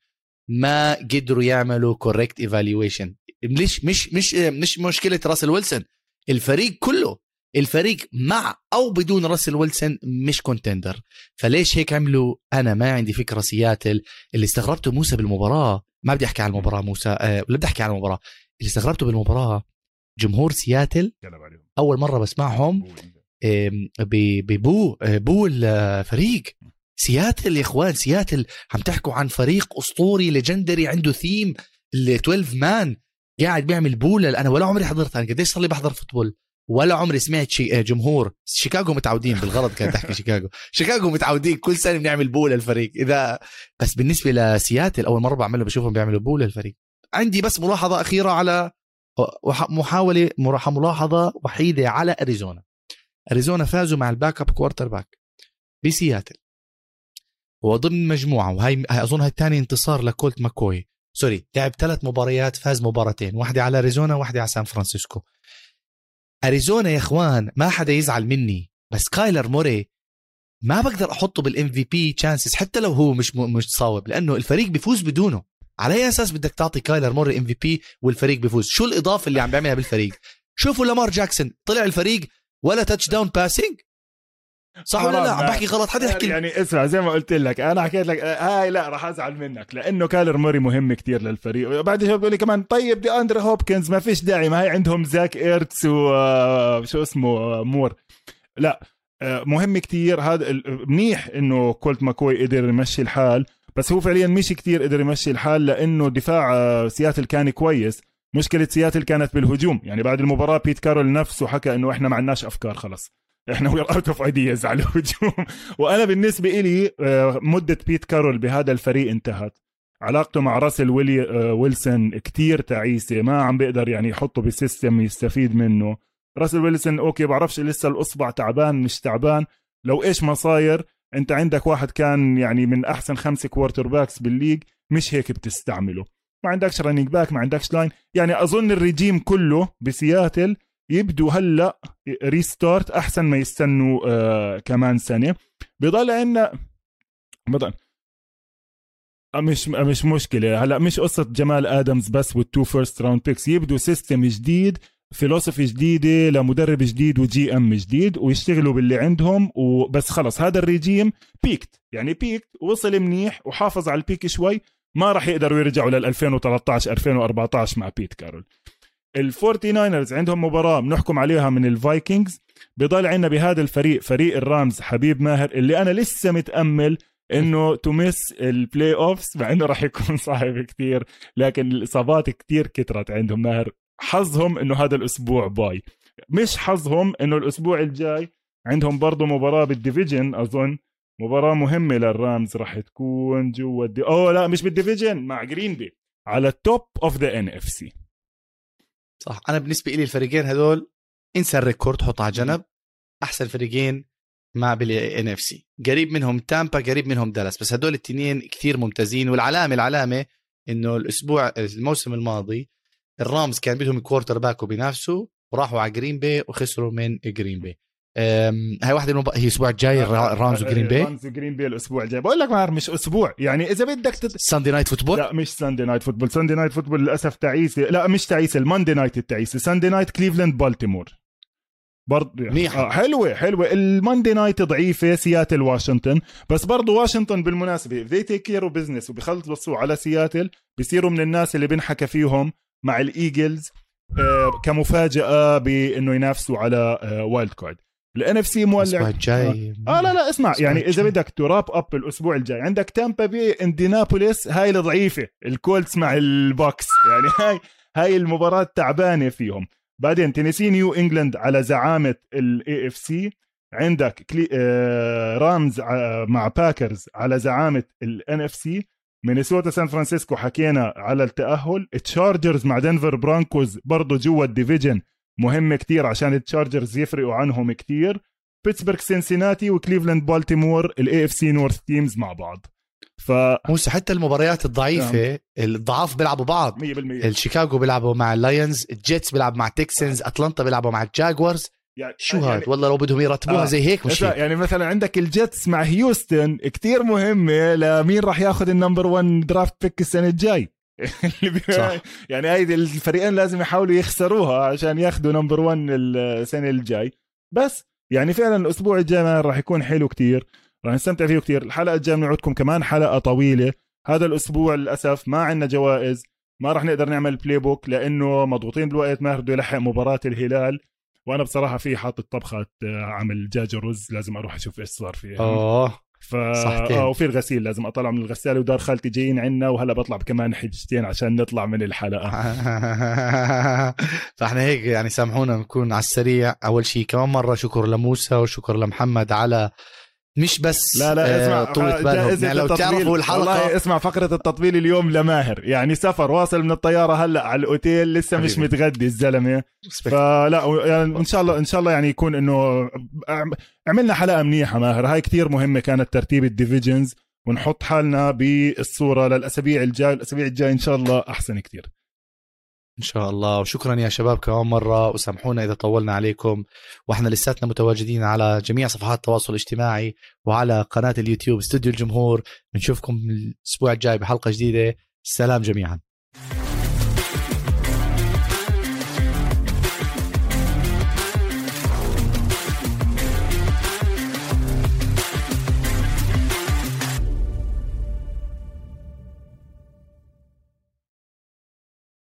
ما قدروا يعملوا correct evaluation ليش مش مش مش مشكلة راسل ويلسون الفريق كله الفريق مع أو بدون راسل ويلسون مش contender فليش هيك عملوا؟ أنا ما عندي فكرة سياتل. اللي استغربته موسى بالمباراة ما بدي أحكي عن المباراة موسى أه بدي أحكي عن المباراة. اللي استغربته بالمباراة جمهور سياتل أول مرة بسمعهم ب boo boo الفريق. سياتل يا إخوان سياتل عم تحكوا عن فريق أسطوري legendary عنده ثيم ال 12 man قاعد بيعمل boo ل أنا ولا عمري حضرت أنا قديش صار لي بحضر football؟ ولا عمري سمعت شي جمهور. شيكاغو متعودين بالغلط كانت تحكي شيكاغو. [laughs] شيكاغو متعودين كل سنة بنعمل boo لالفريق إذا بس بالنسبة لسياتل أول مرة بعملها بشوفهم بيعملوا boo لالفريق عندي بس ملاحظة أخيرة على محاولة ملاحظة وحيدة على أريزونا. أريزونا فازوا مع ال backup quarterback بسياتل. وضمن مجموعة وهي أظن هاي ثاني انتصار لكولت ماكوي. sorry لعب ثلاث مباريات فاز مباراتين واحدة على أريزونا واحدة على سان فرانسيسكو. أريزونا يا إخوان ما حدا يزعل مني بس كايلر موري ما بقدر أحطه بال MVP chances حتى لو هو مش مش صاوب لأنه الفريق بيفوز بدونه. على أي أساس بدك تعطي كايلر موري MVP والفريق بيفوز؟ شو الإضافة اللي عم بيعملها بالفريق؟ شوفوا لامار جاكسون طلع الفريق ولا touchdown passing صح ولا لا؟ عم بحكي غلط حدا يحكي يعني اسمع زي ما قلت لك أنا حكيت لك هاي لا راح أزعل منك لأنه كايلر موري مهم كتير للفريق. بعد شوي بيقول لي كمان؟ طيب دي أندري هوبكنز ما فيش داعي ما هي عندهم زاك إيرتس وشو اسمه مور. لا مهم كتير. هذا منيح إنه كولت ماكوي قدر يمشي الحال بس هو فعليا مش كتير قدر يمشي الحال لأنه دفاع سياتل كان كويس. مشكلة سياتل كانت بالهجوم. يعني بعد المباراة بيت كارول نفسه حكى إنه إحنا ما عندناش أفكار خلص إحنا we're out of ideas على الهجوم. وأنا بالنسبة لي آه، مدة بيت كارول بهذا الفريق انتهت. علاقته مع راسل ويلي آه، ويلسون كتير تعيسة ما عم بيقدر يعني يحطه ب system يستفيد منه. راسل ويلسون okay بعرفش لسه الأصبع تعبان مش تعبان. لو إيش ما صاير أنت عندك واحد كان يعني من أحسن خمس quarterbacks بال league مش هيك بتستعمله. ما عندكش running back ما عندكش line يعني أظن الرجيم كله بسياتل يبدو هلأ restart أحسن ما يستنوا آه كمان سنة. بضل عندنا بضل. آه، مش آه، مش مشكلة. هلأ مش قصة جمال آدمز بس وال two first round picks يبدو system جديد philosophy جديدة لمدرب جديد و GM جديد ويشتغلوا باللي عندهم وبس خلص. هذا الريجيم peaked يعني peaked وصل منيح وحافظ على ال peak شوي. ما راح يقدروا يرجعوا لل 2013 2014 مع بيت كارول. الفورتي ناينرز عندهم مباراة بنحكم عليها من الفايكنجز بضل عندنا بهذا الفريق فريق الرامز حبيب ماهر اللي أنا لسه متأمل إنه تمس ال playoffs مع إنه راح يكون [laughs] صعب كتير لكن الإصابات كتير كترت عندهم ماهر. حظهم إنه هذا الأسبوع bye. مش حظهم إنه الأسبوع الجاي عندهم برضه مباراة بال division أظن. مباراة مهمة للرامز راح تكون جوا الدي أوه لا مش بال division مع جرين بي على ال top of the NFC صح. أنا بالنسبة لي الفريقين هذول انسى ال record حطه على جنب أحسن فريقين مع بال NFC قريب منهم تامبا قريب منهم دالاس بس هدول التنين كثير ممتازين. والعلامة العلامة إنه الأسبوع الموسم الماضي الرامز كان بدهم quarterback وبينافسوا وراحوا على جرين بي وخسروا من جرين بي. هاي واحدة المب... هي الأسبوع الجاي الرامز وجرين بي. رامز وجرين بي الأسبوع الجاي. بقول لك مار مش أسبوع. يعني إذا بدك تت... Sunday night football لا مش Sunday night football Sunday night football للأسف تعيسة. لا مش تعيسة ال Monday night التعيسة. Sunday night كليفلاند بالتيمور برضه منيحة. آه حلوة حلوة. ال Monday night ضعيفة سياتل واشنطن بس برضه واشنطن بالمناسبة they take care of business وبيخلصوا على سياتل بيصيروا من الناس اللي بنحكى فيهم مع الايجلز آه كمفاجأة بإنه ينافسوا على آه wild card ال NFC الأسبوع مولع الجاي. آه لا لا اسمع يعني إذا. بدك ت wrap up الأسبوع الجاي عندك تامبا بي إندينابوليس هاي الضعيفة الكولتس مع البوكس. [laughs] يعني هاي هاي المباراة تعبانة فيهم. بعدين تينيسي نيو إنجلاند على زعامة ال AFC عندك كلي... آه رامز ع- مع باكرز على زعامة ال NFC مينيسوتا سان فرانسيسكو حكينا على التأهل. تشارجرز مع دنفر برانكوز برضه جوا ال division. مهم كتير عشان التشارجرز يفرقوا عنهم كتير. بيتسبرغ سينسيناتي وكليفلاند بالتيمور ال AFC North teams مع بعض. ف 100% موسى حتى المباريات الضعيفة الضعاف بيلعبوا بعض. الشيكاغو بيلعبوا مع اللايونز الجيتس بيلعبوا مع تكسنز أتلانتا بيلعبوا مع الجاكوارز يعني شو يعني هاد؟ والله لو بدهم يرتبوها آه. زي هيك مش هيك. يعني مثلا عندك الجيتس مع هيوستن كتير مهمة لمين راح ياخذ ال number 1 draft pick السنة الجاي؟ [laughs] صح. يعني هاي الفريقين لازم يحاولوا يخسروها عشان ياخذوا number 1 السنة الجاي. بس يعني فعلا الأسبوع الجاي راح يكون حلو كتير. راح نستمتع فيه كتير. الحلقة الجاية بنعودكم كمان حلقة طويلة. هذا الأسبوع للأسف ما عندنا جوائز. ما راح نقدر نعمل playbook لأنه مضغوطين بالوقت ماهر بده يلحق مباراة الهلال. وأنا بصراحة في حاطط طبخة آه، عمل دجاج ورز لازم أروح أشوف إيش صار فيها. اوه ف صحتين. آه وفي الغسيل لازم أطلع من الغسالة ودار خالتي جايين عنا وهلا بطلع كمان حجتين عشان نطلع من الحلقة [laughs] فإحنا هيك يعني سامحونا نكون على السريع أول شيء كمان مرة شكر لموسى وشكر لمحمد على مش بس لا لا آه، اسمع طولة بالهم يعني لو. تعرفوا والله الحلقة اسمع فقرة التطبيل اليوم لماهر يعني سفر واصل من الطيارة هلأ على الأوتيل لسه مش حبيبي. متغدي الزلمة. فلا يعني إن شاء الله إن شاء الله يعني يكون إنه عملنا حلقة منيحة ماهر هاي كتير مهمة كانت ترتيب ال divisions ونحط حالنا بالصورة للأسابيع الجاي الأسابيع الجاي إن شاء الله أحسن كتير إن شاء الله. وشكرا يا شباب كمان مرة وسامحونا إذا طولنا عليكم. وإحنا لساتنا متواجدين على جميع صفحات التواصل الاجتماعي وعلى قناة اليوتيوب استوديو الجمهور. بنشوفكم الأسبوع الجاي بحلقة جديدة. سلام جميعا.